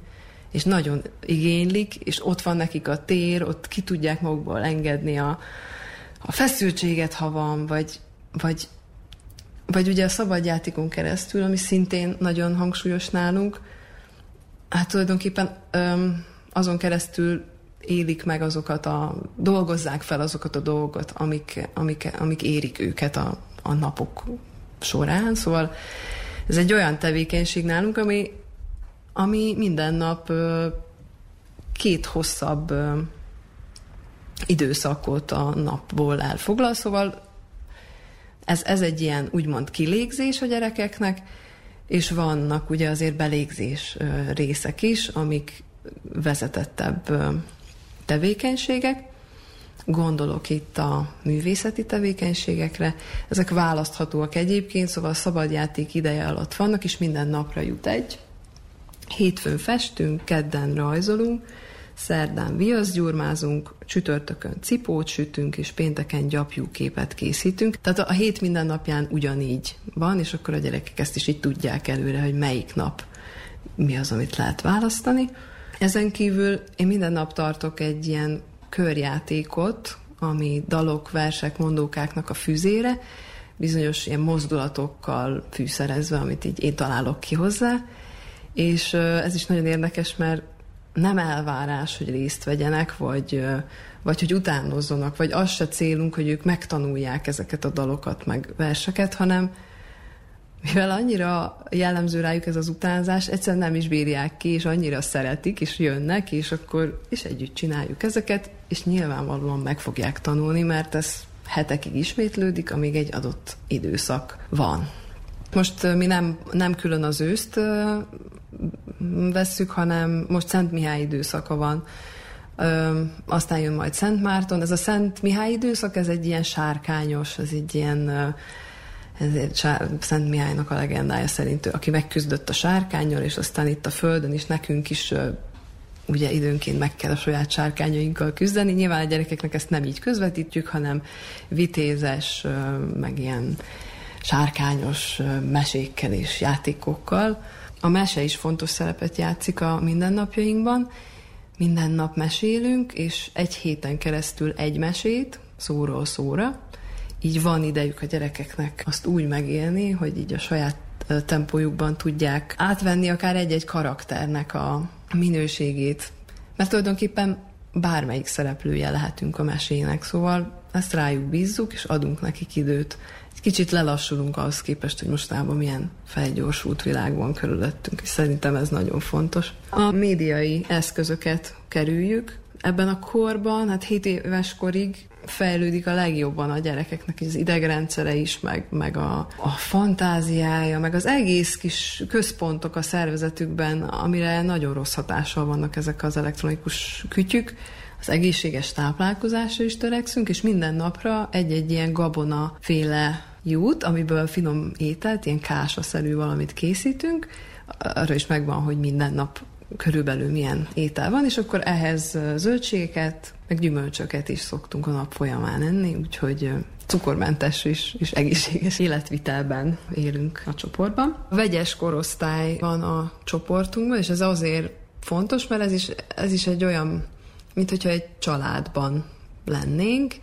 és nagyon igénylik, és ott van nekik a tér, ott ki tudják magukból engedni a, a feszültséget, ha van, vagy, vagy vagy ugye a szabadjátékon keresztül, ami szintén nagyon hangsúlyos nálunk, hát tulajdonképpen öm, azon keresztül élik meg azokat a, dolgozzák fel azokat a dolgokat, amik, amik, amik érik őket a, a napok során. Szóval ez egy olyan tevékenység nálunk, ami, ami minden nap két hosszabb időszakot a napból elfoglal, szóval ez, ez egy ilyen úgymond kilégzés a gyerekeknek, és vannak ugye azért belégzés részek is, amik vezetettebb tevékenységek. Gondolok itt a művészeti tevékenységekre. Ezek választhatóak egyébként, szóval a szabadjáték ideje alatt vannak, és minden napra jut egy. Hétfőn festünk, kedden rajzolunk, szerdán viaszgyurmázunk, csütörtökön cipót sütünk, és pénteken gyapjúképet készítünk. Tehát a hét minden napján ugyanígy van, és akkor a gyerekek ezt is így tudják előre, hogy melyik nap mi az, amit lehet választani. Ezen kívül én minden nap tartok egy ilyen körjátékot, ami dalok, versek, mondókáknak a füzére, bizonyos ilyen mozdulatokkal fűszerezve, amit így én találok ki hozzá, és ez is nagyon érdekes, mert nem elvárás, hogy részt vegyenek, vagy, vagy hogy utánozzanak, vagy az se célunk, hogy ők megtanulják ezeket a dalokat, meg verseket, hanem mivel annyira jellemző rájuk ez az utánzás, egyszerűen nem is bírják ki, és annyira szeretik, és jönnek, és akkor is együtt csináljuk ezeket, és nyilvánvalóan meg fogják tanulni, mert ez hetekig ismétlődik, amíg egy adott időszak van. Most mi nem, nem külön az őszt vesszük, hanem most Szent Mihály időszaka van. Aztán jön majd Szent Márton. Ez a Szent Mihály időszak, ez egy ilyen sárkányos, ez egy ilyen ez egy sár, Szent Mihálynak a legendája szerint, aki megküzdött a sárkányjal, és aztán itt a Földön is nekünk is ugye időnként meg kell a saját sárkányainkkal küzdeni. Nyilván a gyerekeknek ezt nem így közvetítjük, hanem vitézes, meg ilyen sárkányos mesékkel és játékokkal. A mese is fontos szerepet játszik a mindennapjainkban. Minden nap mesélünk, és egy héten keresztül egy mesét, szóról szóra. Így van idejük a gyerekeknek azt úgy megélni, hogy így a saját tempójukban tudják átvenni akár egy-egy karakternek a minőségét. Mert tulajdonképpen bármelyik szereplője lehetünk a mesének, szóval ezt rájuk bízzuk, és adunk nekik időt kicsit lelassulunk ahhoz képest, hogy mostában milyen felgyorsult világ van körülöttünk, és szerintem ez nagyon fontos. A médiai eszközöket kerüljük, ebben a korban, hát 7 éves korig fejlődik a legjobban a gyerekeknek az idegrendszere is, meg, meg a, a fantáziája, meg az egész kis központok a szervezetükben, amire nagyon rossz hatással vannak ezek az elektronikus kütyük. Az egészséges táplálkozásra is törekszünk, és minden napra egy-egy ilyen gabona féle jut, amiből finom ételt, ilyen kásaszerű valamit készítünk, arra is megvan, hogy minden nap körülbelül milyen étel van, és akkor ehhez zöldségeket, meg gyümölcsöket is szoktunk a nap folyamán enni, úgyhogy cukormentes és, és egészséges életvitelben élünk a csoportban. A vegyes korosztály van a csoportunkban, és ez azért fontos, mert ez is, ez is egy olyan, mint hogyha egy családban lennénk,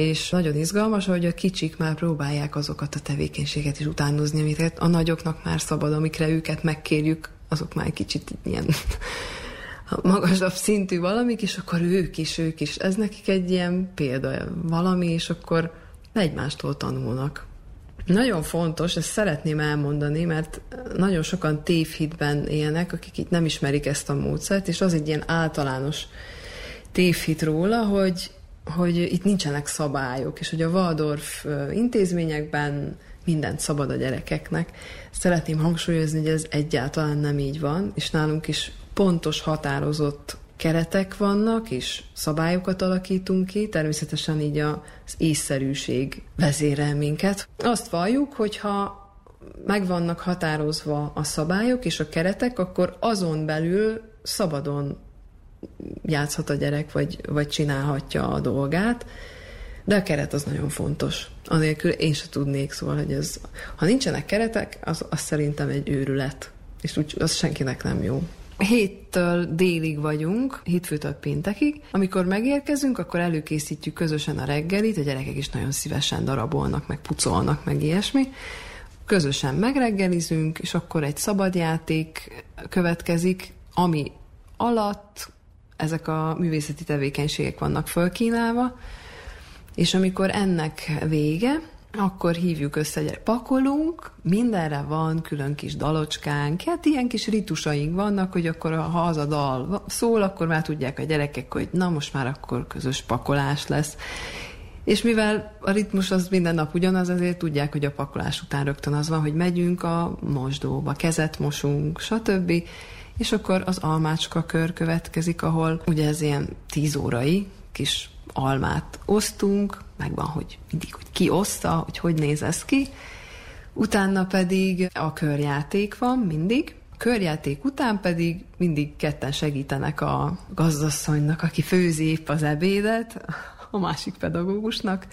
és nagyon izgalmas, hogy a kicsik már próbálják azokat a tevékenységet is utánozni, amiket a nagyoknak már szabad, amikre őket megkérjük, azok már kicsit ilyen magasabb szintű valamik, és akkor ők is, ők is. Ez nekik egy ilyen példa valami, és akkor egymástól tanulnak. Nagyon fontos, ezt szeretném elmondani, mert nagyon sokan tévhitben élnek, akik itt nem ismerik ezt a módszert, és az egy ilyen általános tévhit róla, hogy hogy itt nincsenek szabályok, és hogy a Waldorf intézményekben mindent szabad a gyerekeknek. Szeretném hangsúlyozni, hogy ez egyáltalán nem így van, és nálunk is pontos, határozott keretek vannak, és szabályokat alakítunk ki, természetesen így az észszerűség vezérel minket. Azt valljuk, hogyha meg vannak határozva a szabályok és a keretek, akkor azon belül szabadon játszhat a gyerek, vagy, vagy csinálhatja a dolgát, de a keret az nagyon fontos. Anélkül én se tudnék, szóval, hogy ez, ha nincsenek keretek, az, az szerintem egy őrület, és úgy, az senkinek nem jó. Héttől délig vagyunk, hétfőtől péntekig. Amikor megérkezünk, akkor előkészítjük közösen a reggelit, a gyerekek is nagyon szívesen darabolnak, meg pucolnak, meg ilyesmi. Közösen megreggelizünk, és akkor egy szabadjáték következik, ami alatt ezek a művészeti tevékenységek vannak fölkínálva, és amikor ennek vége, akkor hívjuk össze, gyere, pakolunk, mindenre van külön kis dalocskánk, hát ilyen kis ritusaink vannak, hogy akkor ha az a dal szól, akkor már tudják a gyerekek, hogy na most már akkor közös pakolás lesz. És mivel a ritmus az minden nap ugyanaz, azért tudják, hogy a pakolás után rögtön az van, hogy megyünk a mosdóba, kezet mosunk, stb. És akkor az almácska kör következik, ahol ugye ez ilyen tíz órai kis almát osztunk, megvan, hogy mindig, hogy ki oszta, hogy hogy néz ez ki. Utána pedig a körjáték van mindig, körjáték után pedig mindig ketten segítenek a gazdasszonynak, aki főzi épp az ebédet, a másik pedagógusnak,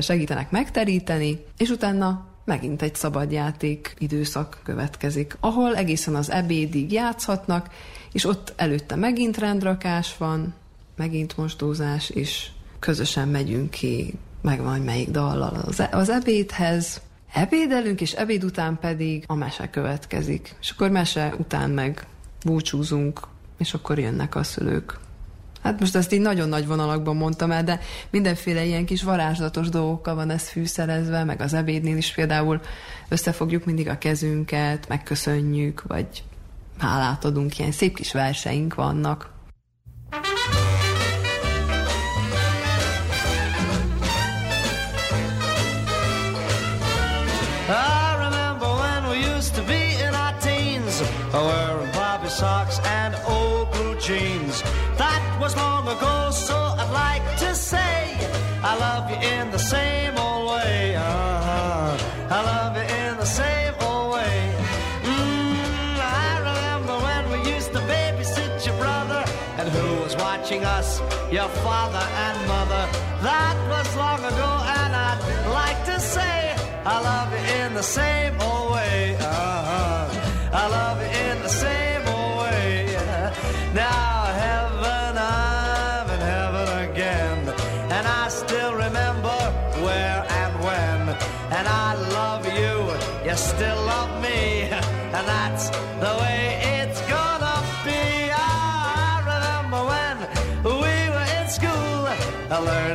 segítenek megteríteni, és utána megint egy szabadjáték időszak következik, ahol egészen az ebédig játszhatnak, és ott előtte megint rendrakás van, megint mosdózás, és közösen megyünk ki, megvan, melyik dallal az, e- az ebédhez, ebédelünk, és ebéd után pedig a mese következik. És akkor mese után meg búcsúzunk, és akkor jönnek a szülők. Hát most ezt így nagyon nagy vonalakban mondtam el, de mindenféle ilyen kis varázslatos dolgokkal van ez fűszerezve, meg az ebédnél is például összefogjuk mindig a kezünket, megköszönjük, vagy hálát adunk, ilyen szép kis verseink vannak. Your father and mother. That was long ago, and I'd like to say. I love you in the same old way. Uh-huh. I love you in the same old way. Now heaven, I'm in heaven again, and I still remember where and when. And I love you, you still love me, and that's the way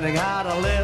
learning how to live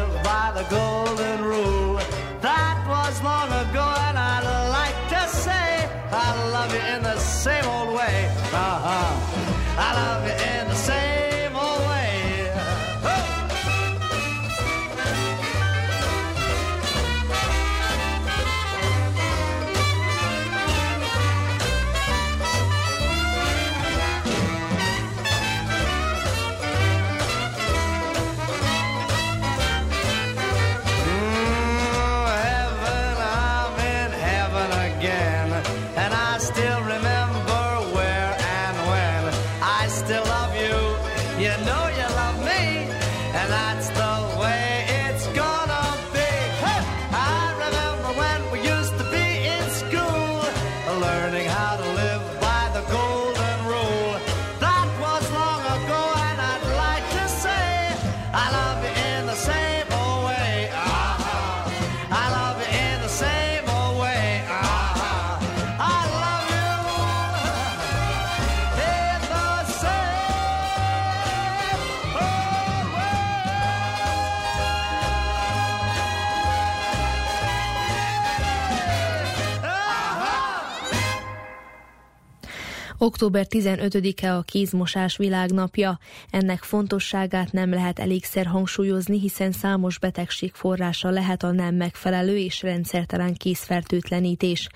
Október 15-e a kézmosás világnapja. Ennek fontosságát nem lehet elégszer hangsúlyozni, hiszen számos betegség forrása lehet a nem megfelelő és rendszertelen kézfertőtlenítés.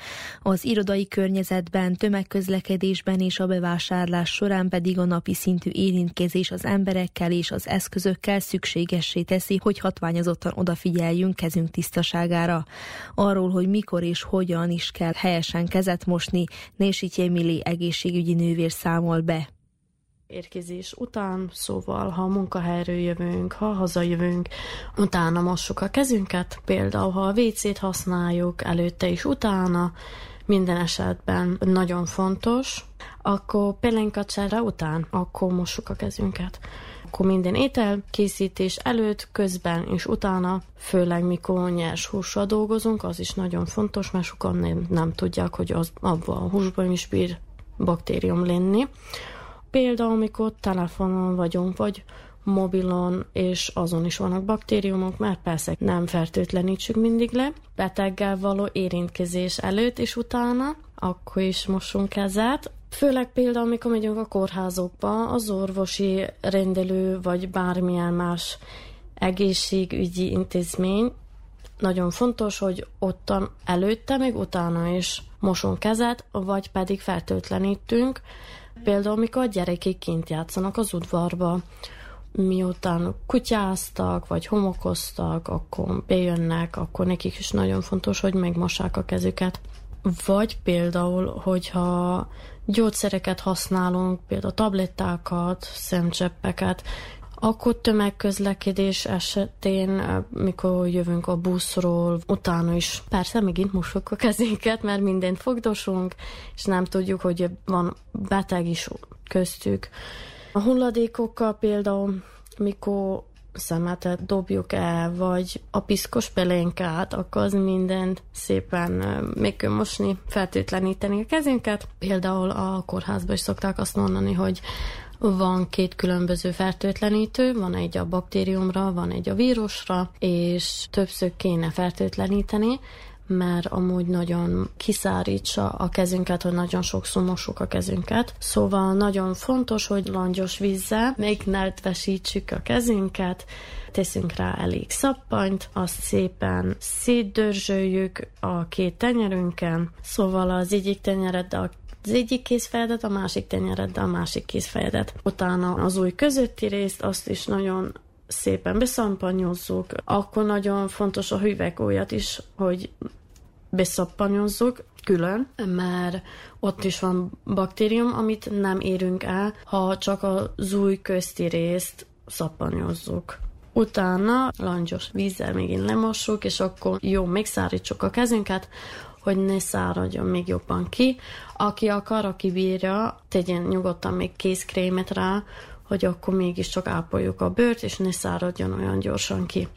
Az irodai környezetben, tömegközlekedésben és a bevásárlás során pedig a napi szintű érintkezés az emberekkel és az eszközökkel szükségessé teszi, hogy hatványozottan odafigyeljünk kezünk tisztaságára. Arról, hogy mikor és hogyan is kell helyesen kezet mosni, Nésitje Mili egészségügyi nővér számol be. érkezés után, szóval ha a munkahelyről jövünk, ha hazajövünk, utána mossuk a kezünket, például ha a WC-t használjuk, előtte és utána, minden esetben nagyon fontos, akkor pelenkacsára után, akkor mossuk a kezünket. Akkor minden étel készítés előtt, közben és utána, főleg mikor nyers hússal dolgozunk, az is nagyon fontos, mert sokan nem, nem tudják, hogy az abban a húsban is bír baktérium lenni. Például, amikor telefonon vagyunk, vagy mobilon, és azon is vannak baktériumok, mert persze nem fertőtlenítsük mindig le. Beteggel való érintkezés előtt és utána, akkor is mosunk kezet. Főleg például, amikor megyünk a kórházokba, az orvosi rendelő, vagy bármilyen más egészségügyi intézmény, nagyon fontos, hogy ottan előtte, még utána is mosunk kezet, vagy pedig fertőtlenítünk. Például, amikor a gyerekek kint játszanak az udvarba, miután kutyáztak, vagy homokoztak, akkor bejönnek, akkor nekik is nagyon fontos, hogy megmossák a kezüket. Vagy például, hogyha gyógyszereket használunk, például tablettákat, szemcseppeket, akkor tömegközlekedés esetén, mikor jövünk a buszról, utána is persze megint mosok a kezénket, mert mindent fogdosunk, és nem tudjuk, hogy van beteg is köztük. A hulladékokkal például, mikor szemetet dobjuk el, vagy a piszkos pelénkát, akkor az mindent szépen még kell mosni, fertőtleníteni a kezünket. Például a kórházban is szokták azt mondani, hogy van két különböző fertőtlenítő, van egy a baktériumra, van egy a vírusra, és többször kéne fertőtleníteni, mert amúgy nagyon kiszárítsa a kezünket, hogy nagyon sokszor mosuk a kezünket. Szóval nagyon fontos, hogy langyos vízzel még nedvesítsük a kezünket, teszünk rá elég szappanyt, azt szépen szétdörzsöljük a két tenyerünken, szóval az egyik tenyereddel az egyik kézfejedet, a másik tenyereddel a másik kézfejedet. Utána az új közötti részt, azt is nagyon szépen beszampanyozzuk, akkor nagyon fontos a hüvegójat is, hogy beszappanyozzuk külön, mert ott is van baktérium, amit nem érünk el, ha csak az új közti részt szappanyozzuk. Utána langyos vízzel megint lemossuk, és akkor jó, megszárítsuk a kezünket, hogy ne száradjon még jobban ki. Aki akar, aki bírja, tegyen nyugodtan még kézkrémet rá, hogy akkor mégiscsak ápoljuk a bőrt, és ne száradjon olyan gyorsan ki.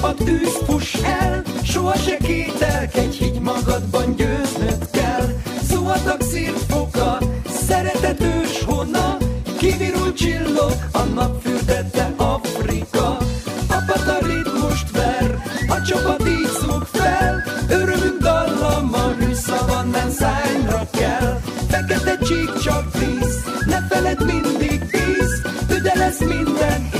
A tűz fuss el, soha se kételkedj, higgy magadban győznöd kell. Zuhatag szírfoka, szeretet ős honna, kivirul csillog, a nap Afrika. A ritmust ver, a csapat így szúg fel, örömünk dallama, hűszavannán szányra kell. Csak víz, ne feled mindig víz, tüde lesz minden,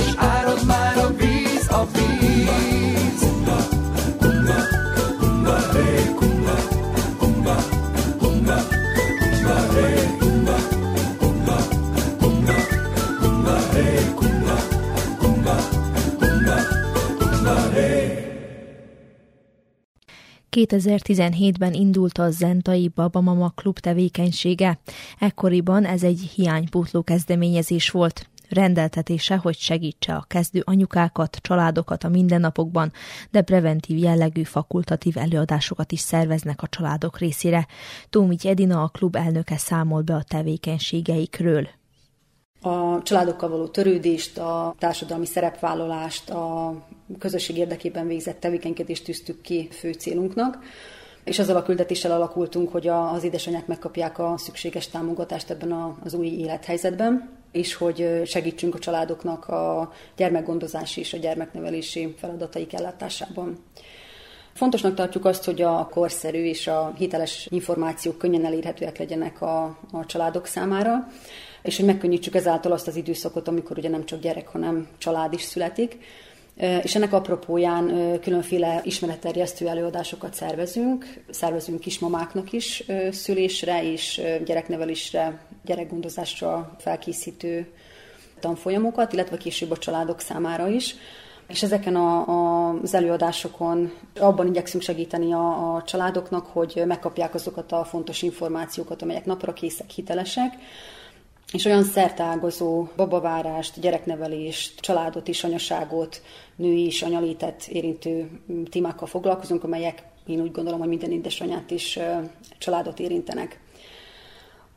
2017-ben indult a Zentai Babamama Klub tevékenysége. Ekkoriban ez egy hiánypótló kezdeményezés volt. Rendeltetése, hogy segítse a kezdő anyukákat, családokat a mindennapokban, de preventív jellegű fakultatív előadásokat is szerveznek a családok részére. Tómigy Edina, a klub elnöke számol be a tevékenységeikről. A családokkal való törődést, a társadalmi szerepvállalást, a közösség érdekében végzett tevékenykedést tűztük ki fő célunknak, és azzal a küldetéssel alakultunk, hogy az édesanyák megkapják a szükséges támogatást ebben az új élethelyzetben, és hogy segítsünk a családoknak a gyermekgondozási és a gyermeknevelési feladataik ellátásában. Fontosnak tartjuk azt, hogy a korszerű és a hiteles információk könnyen elérhetőek legyenek a, a családok számára, és hogy megkönnyítsük ezáltal azt az időszakot, amikor ugye nem csak gyerek, hanem család is születik. És ennek apropóján különféle ismeretterjesztő előadásokat szervezünk. Szervezünk kismamáknak is szülésre és gyereknevelésre, gyerekgondozásra felkészítő tanfolyamokat, illetve később a családok számára is. És ezeken a, a, az előadásokon abban igyekszünk segíteni a, a családoknak, hogy megkapják azokat a fontos információkat, amelyek napra készek, hitelesek, és olyan szertágozó babavárást, gyereknevelést, családot is, anyaságot, női és anyalétet érintő témákkal foglalkozunk, amelyek én úgy gondolom, hogy minden édesanyát is családot érintenek.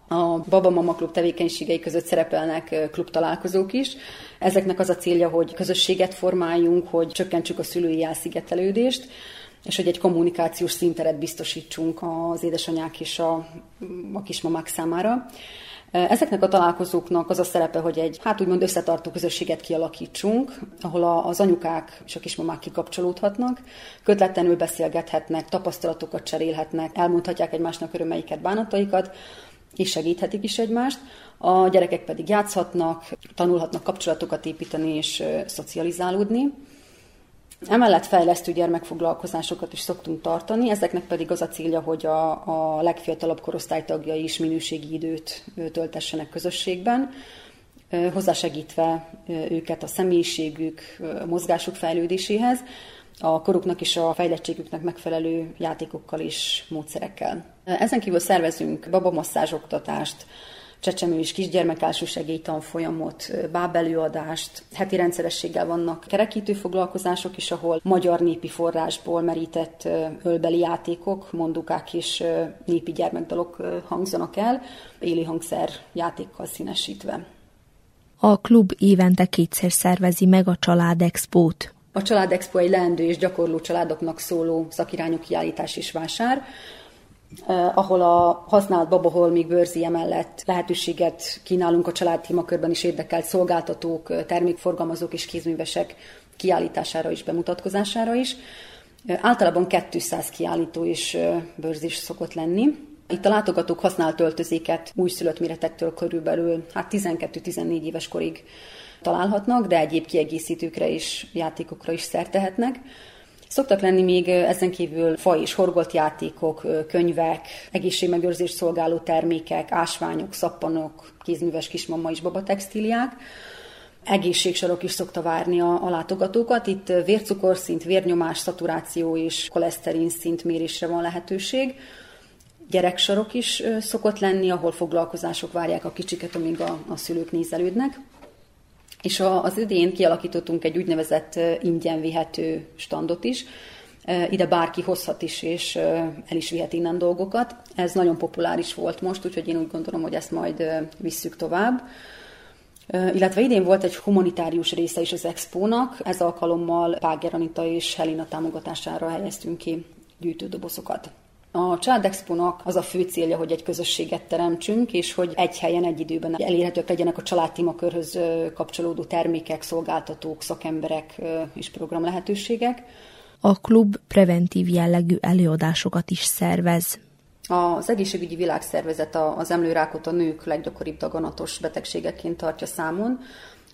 A Baba Mama Klub tevékenységei között szerepelnek klubtalálkozók is. Ezeknek az a célja, hogy közösséget formáljunk, hogy csökkentsük a szülői elszigetelődést, és hogy egy kommunikációs szinteret biztosítsunk az édesanyák és a, a kismamák számára. Ezeknek a találkozóknak az a szerepe, hogy egy, hát úgymond összetartó közösséget kialakítsunk, ahol az anyukák és a kismamák kikapcsolódhatnak, kötletlenül beszélgethetnek, tapasztalatokat cserélhetnek, elmondhatják egymásnak örömeiket, bánataikat, és segíthetik is egymást. A gyerekek pedig játszhatnak, tanulhatnak kapcsolatokat építeni és szocializálódni. Emellett fejlesztő gyermekfoglalkozásokat is szoktunk tartani, ezeknek pedig az a célja, hogy a, a legfiatalabb korosztály tagjai is minőségi időt töltessenek közösségben, hozzásegítve őket a személyiségük, a mozgásuk fejlődéséhez, a koruknak és a fejlettségüknek megfelelő játékokkal és módszerekkel. Ezen kívül szervezünk babamasszázs oktatást, csecsemő és kisgyermekású segélytanfolyamot, bábelőadást, heti rendszerességgel vannak kerekítő foglalkozások is, ahol magyar népi forrásból merített ölbeli játékok, mondukák és népi gyermekdalok hangzanak el, éli hangszer játékkal színesítve. A klub évente kétszer szervezi meg a Család Expót. A Család Expo egy leendő és gyakorló családoknak szóló szakirányú kiállítás és vásár, ahol a használt babaholmig bőrzi emellett lehetőséget kínálunk a család témakörben is érdekelt szolgáltatók, termékforgalmazók és kézművesek kiállítására és bemutatkozására is. Általában 200 kiállító és bőrzés szokott lenni. Itt a látogatók használt öltözéket újszülött méretektől körülbelül hát 12-14 éves korig találhatnak, de egyéb kiegészítőkre is, játékokra is szertehetnek. Szoktak lenni még ezen kívül fa és horgolt játékok, könyvek, egészségmegőrzés szolgáló termékek, ásványok, szappanok, kézműves kismama és babatextíliák. Egészségsarok is szokta várni a, a látogatókat. Itt vércukorszint, vérnyomás, szaturáció és koleszterin szint mérésre van lehetőség gyereksarok is szokott lenni, ahol foglalkozások várják a kicsiket, amíg a, a szülők nézelődnek. És az idén kialakítottunk egy úgynevezett ingyen vihető standot is, ide bárki hozhat is, és el is vihet innen dolgokat. Ez nagyon populáris volt most, úgyhogy én úgy gondolom, hogy ezt majd visszük tovább. Illetve idén volt egy humanitárius része is az expónak, ez alkalommal Páger Anita és Helena támogatására helyeztünk ki gyűjtődobozokat. A Család Expo-nak az a fő célja, hogy egy közösséget teremtsünk, és hogy egy helyen, egy időben elérhetők legyenek a családtimakörhöz kapcsolódó termékek, szolgáltatók, szakemberek és program lehetőségek. A klub preventív jellegű előadásokat is szervez. Az egészségügyi világszervezet az emlőrákot a nők leggyakoribb daganatos betegségeként tartja számon.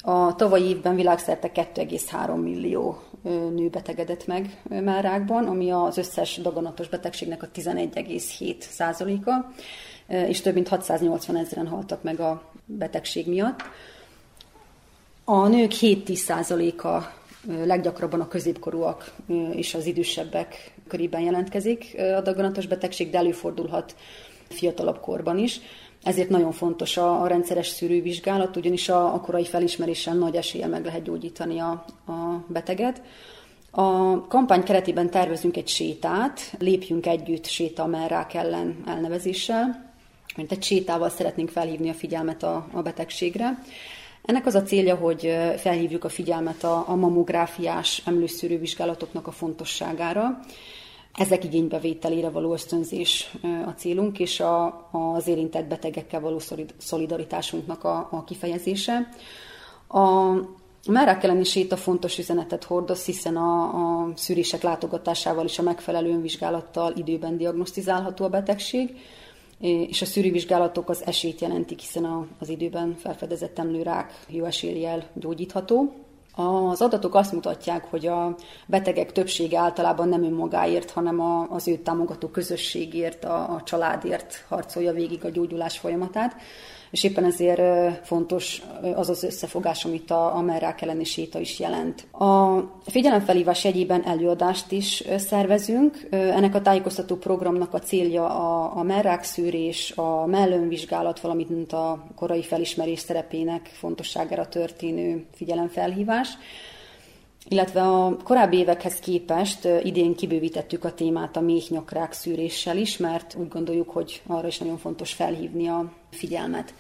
A tavalyi évben világszerte 2,3 millió nő betegedett meg már ami az összes daganatos betegségnek a 11,7 százaléka, és több mint 680 ezeren haltak meg a betegség miatt. A nők 7-10 százaléka leggyakrabban a középkorúak és az idősebbek körében jelentkezik a daganatos betegség, de előfordulhat fiatalabb korban is. Ezért nagyon fontos a, a rendszeres szűrővizsgálat, ugyanis a, a korai felismeréssel nagy eséllyel meg lehet gyógyítani a, a beteget. A kampány keretében tervezünk egy sétát, lépjünk együtt séta merrák ellen elnevezéssel, mint egy sétával szeretnénk felhívni a figyelmet a, a betegségre. Ennek az a célja, hogy felhívjuk a figyelmet a, a mamográfiás emlőszűrővizsgálatoknak a fontosságára. Ezek igénybevételére való ösztönzés a célunk, és a, az érintett betegekkel való szolidaritásunknak a, a kifejezése. A Márák elleni séta fontos üzenetet hordoz, hiszen a, a szűrések látogatásával és a megfelelő önvizsgálattal időben diagnosztizálható a betegség, és a szűrővizsgálatok az esélyt jelentik, hiszen az időben felfedezett emlőrák jó eséllyel gyógyítható. Az adatok azt mutatják, hogy a betegek többsége általában nem önmagáért, hanem az őt támogató közösségért, a, a családért harcolja végig a gyógyulás folyamatát és éppen ezért fontos az az összefogás, amit a, a merrák elleni séta is jelent. A figyelemfelhívás jegyében előadást is szervezünk. Ennek a tájékoztató programnak a célja a, a merrák szűrés, a mellönvizsgálat, valamint a korai felismerés szerepének fontosságára történő figyelemfelhívás illetve a korábbi évekhez képest idén kibővítettük a témát a méhnyakrák szűréssel is, mert úgy gondoljuk, hogy arra is nagyon fontos felhívni a figyelmet.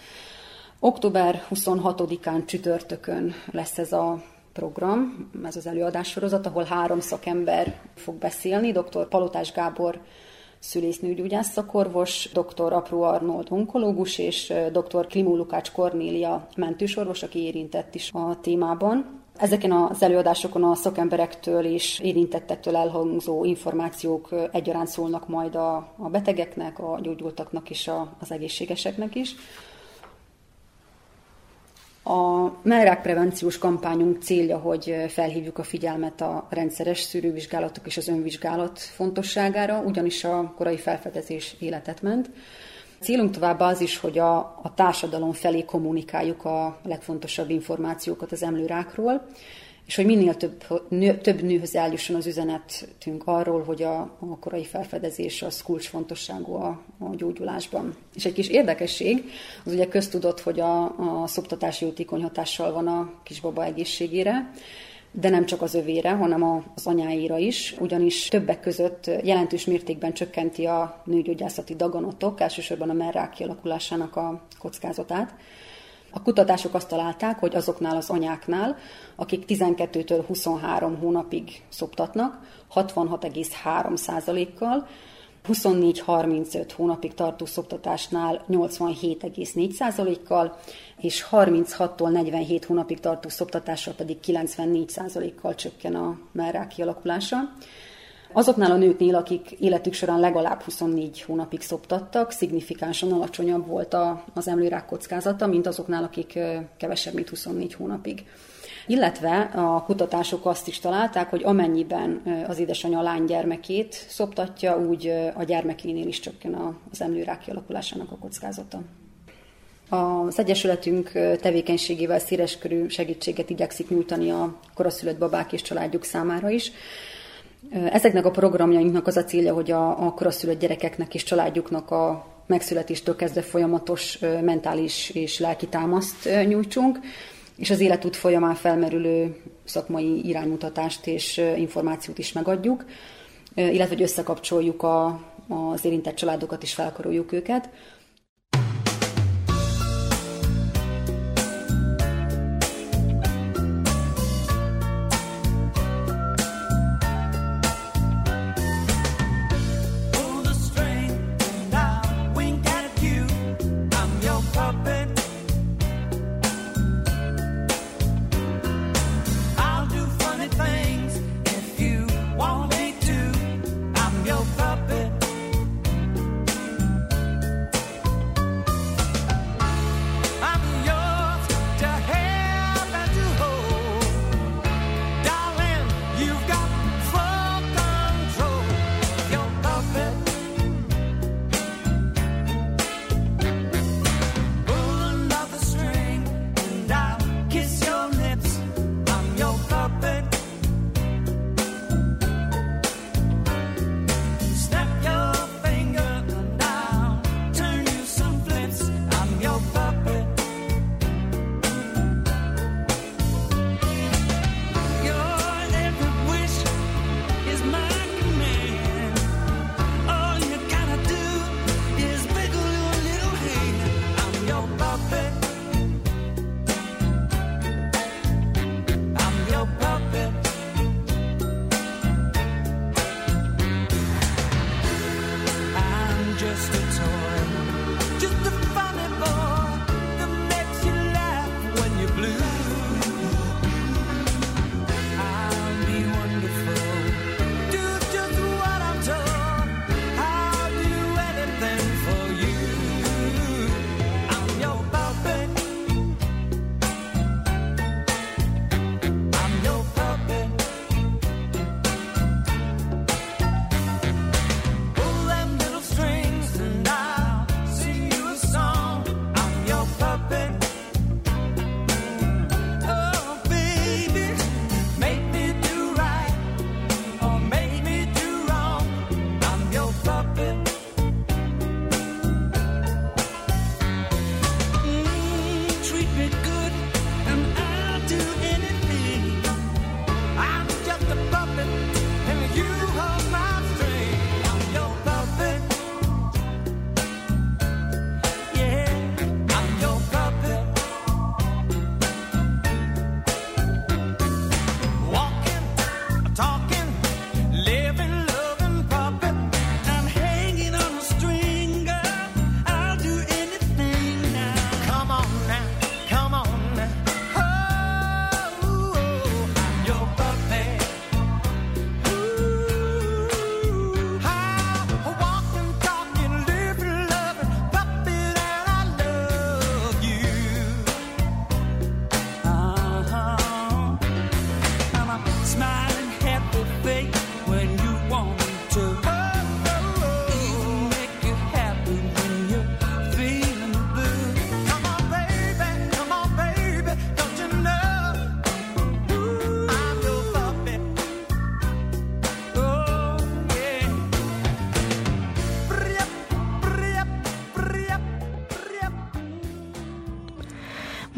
Október 26-án csütörtökön lesz ez a program, ez az előadássorozat, ahol három szakember fog beszélni, dr. Palotás Gábor szülésznőgyógyász szakorvos, dr. Apró Arnold onkológus és dr. Klimó Lukács Kornélia mentősorvos, aki érintett is a témában. Ezeken az előadásokon a szakemberektől és érintettektől elhangzó információk egyaránt szólnak majd a, a betegeknek, a gyógyultaknak és a, az egészségeseknek is. A mellrák prevenciós kampányunk célja, hogy felhívjuk a figyelmet a rendszeres szűrővizsgálatok és az önvizsgálat fontosságára, ugyanis a korai felfedezés életet ment. Célunk továbbá az is, hogy a, a társadalom felé kommunikáljuk a legfontosabb információkat az emlőrákról, és hogy minél több, nő, több nőhöz eljusson az üzenetünk arról, hogy a, a korai felfedezés az kulcsfontosságú a, a gyógyulásban. És egy kis érdekesség, az ugye köztudott, hogy a, a szoptatás jótékony hatással van a kisbaba egészségére, de nem csak az övére, hanem az anyáira is, ugyanis többek között jelentős mértékben csökkenti a nőgyógyászati daganatok, elsősorban a merrák kialakulásának a kockázatát. A kutatások azt találták, hogy azoknál az anyáknál, akik 12-től 23 hónapig szoptatnak, 66,3%-kal 24-35 hónapig tartó szoptatásnál 87,4%-kal, és 36-tól 47 hónapig tartó szoptatással pedig 94%-kal csökken a merrák kialakulása. Azoknál a nőknél, akik életük során legalább 24 hónapig szoptattak, szignifikánsan alacsonyabb volt az emlőrák kockázata, mint azoknál, akik kevesebb, mint 24 hónapig. Illetve a kutatások azt is találták, hogy amennyiben az édesanyja a lánygyermekét szoptatja, úgy a gyermekénél is csökken az emlőrák kialakulásának a kockázata. Az Egyesületünk tevékenységével széleskörű segítséget igyekszik nyújtani a koraszülött babák és családjuk számára is. Ezeknek a programjainknak az a célja, hogy a, a koraszülött gyerekeknek és családjuknak a megszületéstől kezdve folyamatos mentális és lelki támaszt nyújtsunk, és az életút folyamán felmerülő szakmai iránymutatást és információt is megadjuk, illetve hogy összekapcsoljuk a, az érintett családokat és felkaroljuk őket.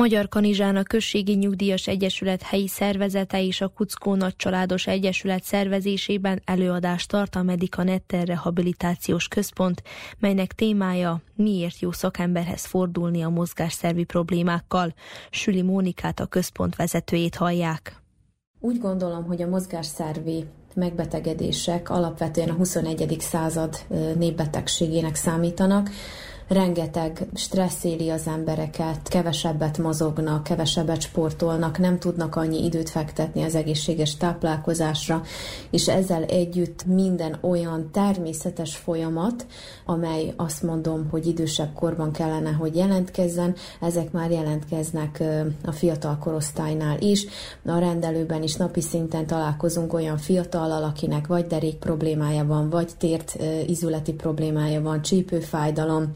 Magyar Kanizsán a Községi Nyugdíjas Egyesület helyi szervezete és a Kuckó Nagycsaládos Egyesület szervezésében előadást tart a Medica Netter Rehabilitációs Központ, melynek témája miért jó szakemberhez fordulni a mozgásszervi problémákkal. Süli Mónikát a központ vezetőjét hallják. Úgy gondolom, hogy a mozgásszervi megbetegedések alapvetően a 21. század népbetegségének számítanak rengeteg stressz éli az embereket, kevesebbet mozognak, kevesebbet sportolnak, nem tudnak annyi időt fektetni az egészséges táplálkozásra, és ezzel együtt minden olyan természetes folyamat, amely azt mondom, hogy idősebb korban kellene, hogy jelentkezzen, ezek már jelentkeznek a fiatal korosztálynál is. A rendelőben is napi szinten találkozunk olyan fiatallal, akinek vagy derék problémája van, vagy tért izületi problémája van, csípőfájdalom,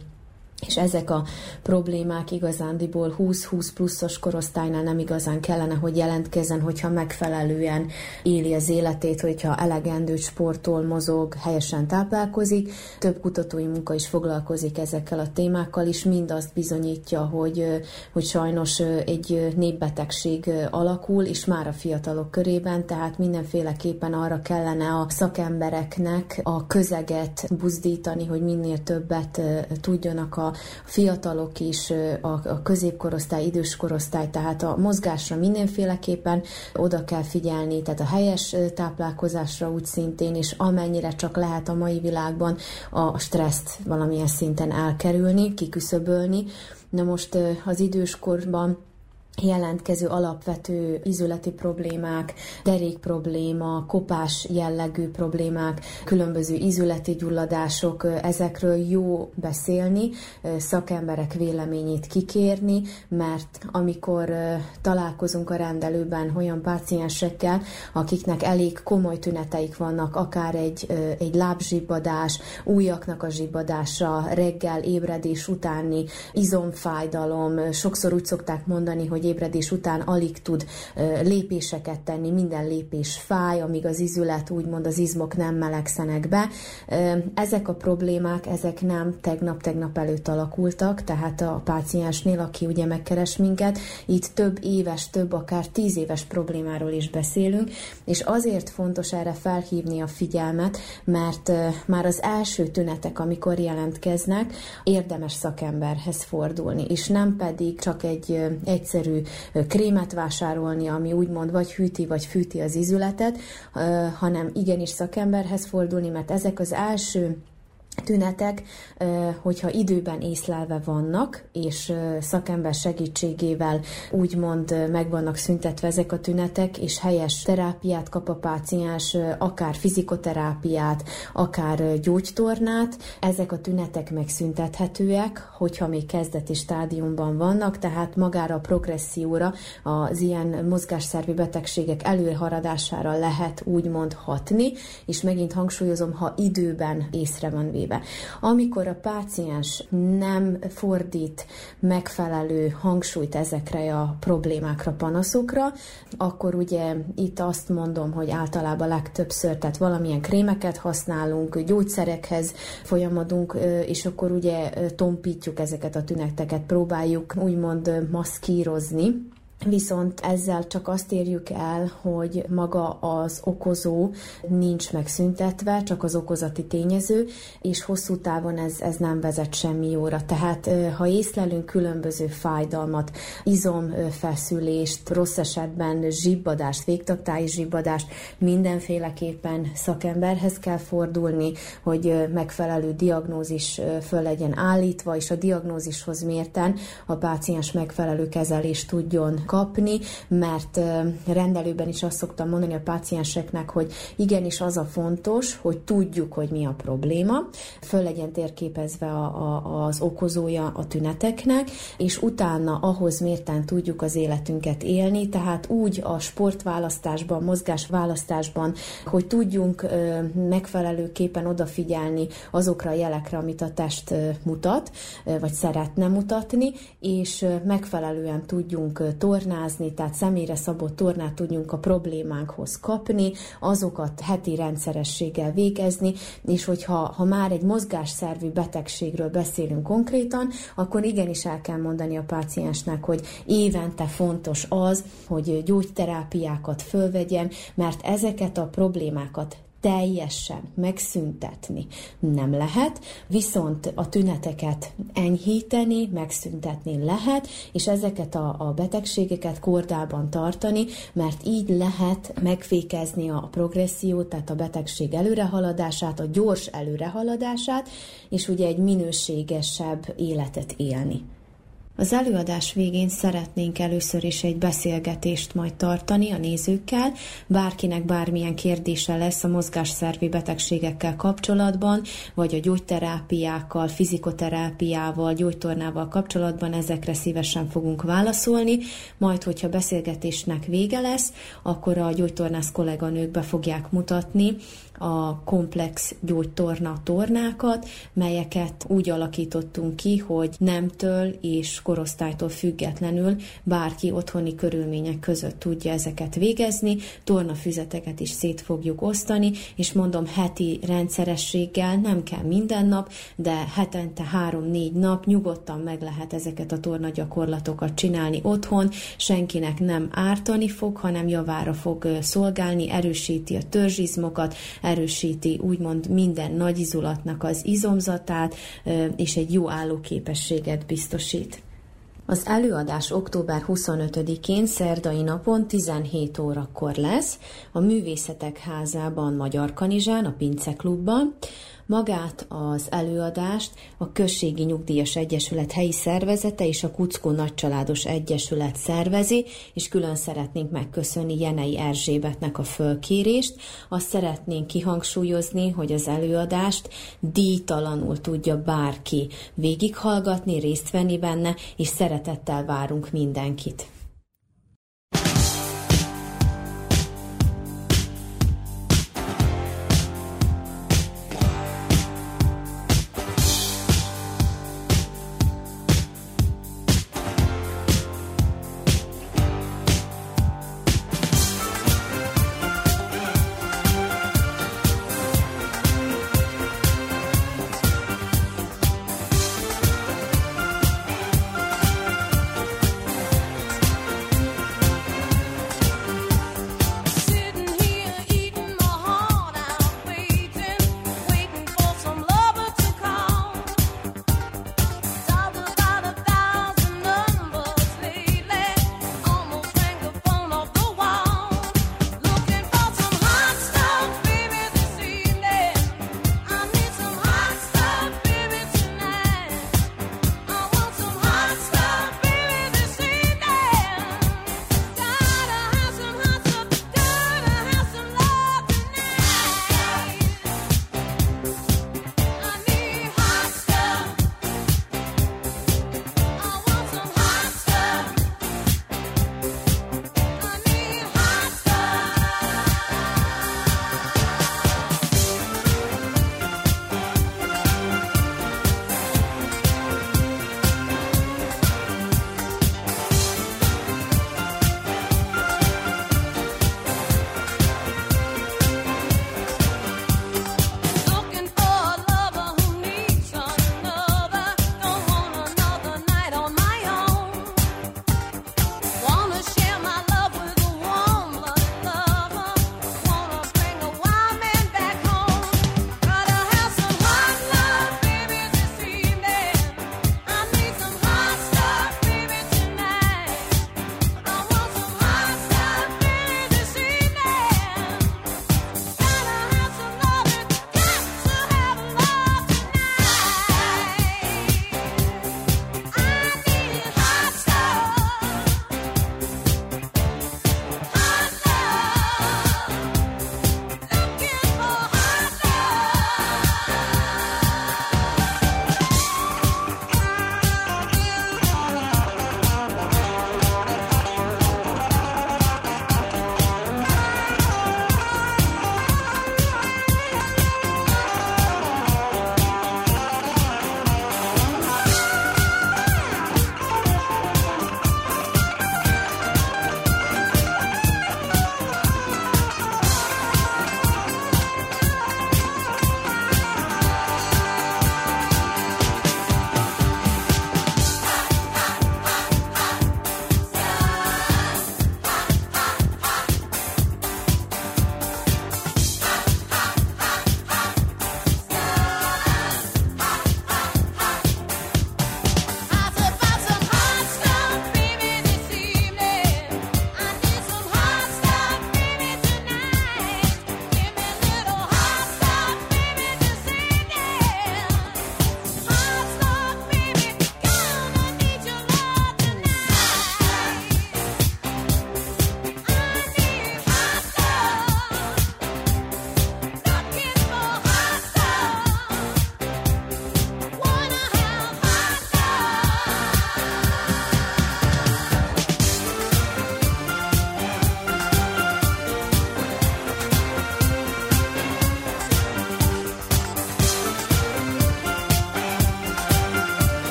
és ezek a problémák igazándiból 20-20 pluszos korosztálynál nem igazán kellene, hogy jelentkezzen, hogyha megfelelően éli az életét, hogyha elegendő sportol, mozog, helyesen táplálkozik. Több kutatói munka is foglalkozik ezekkel a témákkal, és mind azt bizonyítja, hogy, hogy sajnos egy népbetegség alakul, és már a fiatalok körében, tehát mindenféleképpen arra kellene a szakembereknek a közeget buzdítani, hogy minél többet tudjanak a fiatalok is, a, középkorosztály, idős korosztály, tehát a mozgásra mindenféleképpen oda kell figyelni, tehát a helyes táplálkozásra úgy szintén, és amennyire csak lehet a mai világban a stresszt valamilyen szinten elkerülni, kiküszöbölni. Na most az időskorban jelentkező alapvető izületi problémák, derék probléma, kopás jellegű problémák, különböző izületi gyulladások, ezekről jó beszélni, szakemberek véleményét kikérni, mert amikor találkozunk a rendelőben olyan páciensekkel, akiknek elég komoly tüneteik vannak, akár egy, egy lábzsibbadás, újaknak a zsibbadása, reggel ébredés utáni izomfájdalom, sokszor úgy szokták mondani, hogy ébredés után alig tud lépéseket tenni, minden lépés fáj, amíg az izület úgymond az izmok nem melegszenek be. Ezek a problémák, ezek nem tegnap-tegnap előtt alakultak, tehát a páciensnél, aki ugye megkeres minket, itt több éves, több akár tíz éves problémáról is beszélünk, és azért fontos erre felhívni a figyelmet, mert már az első tünetek, amikor jelentkeznek, érdemes szakemberhez fordulni, és nem pedig csak egy egyszerű krémet vásárolni, ami úgymond vagy hűti, vagy fűti az izületet, hanem igenis szakemberhez fordulni, mert ezek az első tünetek, hogyha időben észlelve vannak, és szakember segítségével úgymond meg vannak szüntetve ezek a tünetek, és helyes terápiát kap a páciens, akár fizikoterápiát, akár gyógytornát, ezek a tünetek megszüntethetőek, hogyha még kezdeti stádiumban vannak, tehát magára a progresszióra, az ilyen mozgásszervi betegségek előreharadására lehet úgymond hatni, és megint hangsúlyozom, ha időben észre van véve esetében. Amikor a páciens nem fordít megfelelő hangsúlyt ezekre a problémákra, panaszokra, akkor ugye itt azt mondom, hogy általában legtöbbször, tehát valamilyen krémeket használunk, gyógyszerekhez folyamodunk, és akkor ugye tompítjuk ezeket a tüneteket, próbáljuk úgymond maszkírozni, Viszont ezzel csak azt érjük el, hogy maga az okozó nincs megszüntetve, csak az okozati tényező, és hosszú távon ez, ez nem vezet semmi jóra. Tehát ha észlelünk különböző fájdalmat, izomfeszülést, rossz esetben zsibbadást, végtagtáji zsibbadást, mindenféleképpen szakemberhez kell fordulni, hogy megfelelő diagnózis föl legyen állítva, és a diagnózishoz mérten a páciens megfelelő kezelést tudjon kapni, mert rendelőben is azt szoktam mondani a pácienseknek, hogy igenis az a fontos, hogy tudjuk, hogy mi a probléma, föl legyen térképezve a, a, az okozója a tüneteknek, és utána ahhoz mérten tudjuk az életünket élni, tehát úgy a sportválasztásban, mozgásválasztásban, hogy tudjunk megfelelőképpen odafigyelni azokra a jelekre, amit a test mutat, vagy szeretne mutatni, és megfelelően tudjunk torni tornázni, tehát személyre szabott tornát tudjunk a problémánkhoz kapni, azokat heti rendszerességgel végezni, és hogyha ha már egy mozgásszervi betegségről beszélünk konkrétan, akkor igenis el kell mondani a páciensnek, hogy évente fontos az, hogy gyógyterápiákat fölvegyen, mert ezeket a problémákat teljesen megszüntetni nem lehet, viszont a tüneteket enyhíteni, megszüntetni lehet, és ezeket a, a betegségeket kordában tartani, mert így lehet megfékezni a progressziót, tehát a betegség előrehaladását, a gyors előrehaladását, és ugye egy minőségesebb életet élni. Az előadás végén szeretnénk először is egy beszélgetést majd tartani a nézőkkel. Bárkinek bármilyen kérdése lesz a mozgásszervi betegségekkel kapcsolatban, vagy a gyógyterápiákkal, fizikoterápiával, gyógytornával kapcsolatban ezekre szívesen fogunk válaszolni. Majd, hogyha beszélgetésnek vége lesz, akkor a gyógytornász kolléganők be fogják mutatni a komplex gyógytorna tornákat, melyeket úgy alakítottunk ki, hogy nemtől és korosztálytól függetlenül bárki otthoni körülmények között tudja ezeket végezni, tornafüzeteket is szét fogjuk osztani, és mondom heti rendszerességgel, nem kell minden nap, de hetente három-négy nap nyugodtan meg lehet ezeket a torna gyakorlatokat csinálni otthon, senkinek nem ártani fog, hanem javára fog szolgálni, erősíti a törzsizmokat, erősíti úgymond minden nagy izulatnak az izomzatát, és egy jó állóképességet biztosít. Az előadás október 25-én szerdai napon 17 órakor lesz a Művészetek Házában Magyar Kanizsán, a Pince Klubban. Magát az előadást a Községi Nyugdíjas Egyesület helyi szervezete és a Kuckó Nagycsaládos Egyesület szervezi, és külön szeretnénk megköszönni Jenei Erzsébetnek a fölkérést. Azt szeretnénk kihangsúlyozni, hogy az előadást díjtalanul tudja bárki végighallgatni, részt venni benne, és szeretettel várunk mindenkit.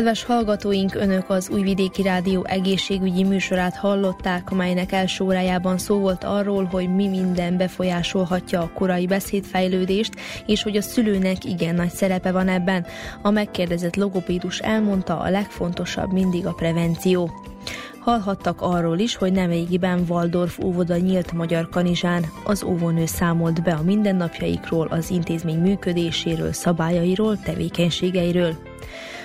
Kedves hallgatóink, Önök az Újvidéki Rádió egészségügyi műsorát hallották, amelynek első órájában szó volt arról, hogy mi minden befolyásolhatja a korai beszédfejlődést, és hogy a szülőnek igen nagy szerepe van ebben. A megkérdezett logopédus elmondta, a legfontosabb mindig a prevenció. Hallhattak arról is, hogy nemrégiben Waldorf óvoda nyílt Magyar Kanizsán. Az óvónő számolt be a mindennapjaikról, az intézmény működéséről, szabályairól, tevékenységeiről.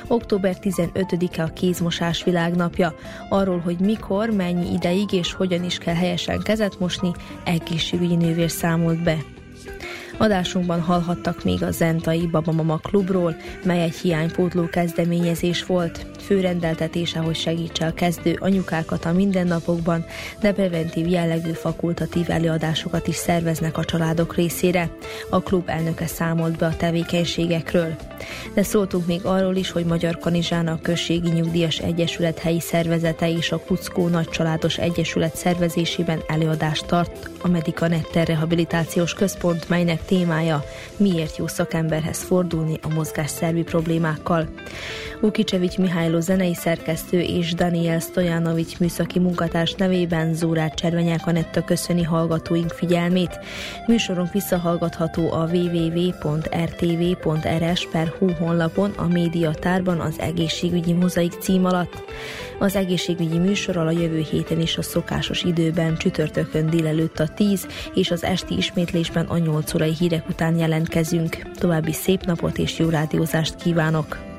Október 15-e a kézmosás világnapja. Arról, hogy mikor, mennyi ideig és hogyan is kell helyesen kezet mosni, egészségügyi nővér számolt be. Adásunkban hallhattak még a Zentai Babamama Klubról, mely egy hiánypótló kezdeményezés volt. Főrendeltetése, hogy segítse a kezdő anyukákat a mindennapokban, de preventív jellegű fakultatív előadásokat is szerveznek a családok részére. A klub elnöke számolt be a tevékenységekről. De szóltunk még arról is, hogy Magyar Kanizsán a Községi Nyugdíjas Egyesület helyi szervezete és a Kuckó Nagycsaládos Egyesület szervezésében előadást tart a Medicanetter Rehabilitációs Központ, melynek témája miért jó szakemberhez fordulni a mozgásszervi problémákkal. Ukicsevics Mihályló zenei szerkesztő és Daniel Stojanovics műszaki munkatárs nevében Zórát Cservenyák Anetta köszöni hallgatóink figyelmét. Műsorunk visszahallgatható a www.rtv.rs.hu honlapon a médiatárban az egészségügyi mozaik cím alatt. Az egészségügyi műsorral a jövő héten is a szokásos időben csütörtökön délelőtt a 10 és az esti ismétlésben a 8 órai hírek után jelentkezünk. További szép napot és jó rádiózást kívánok!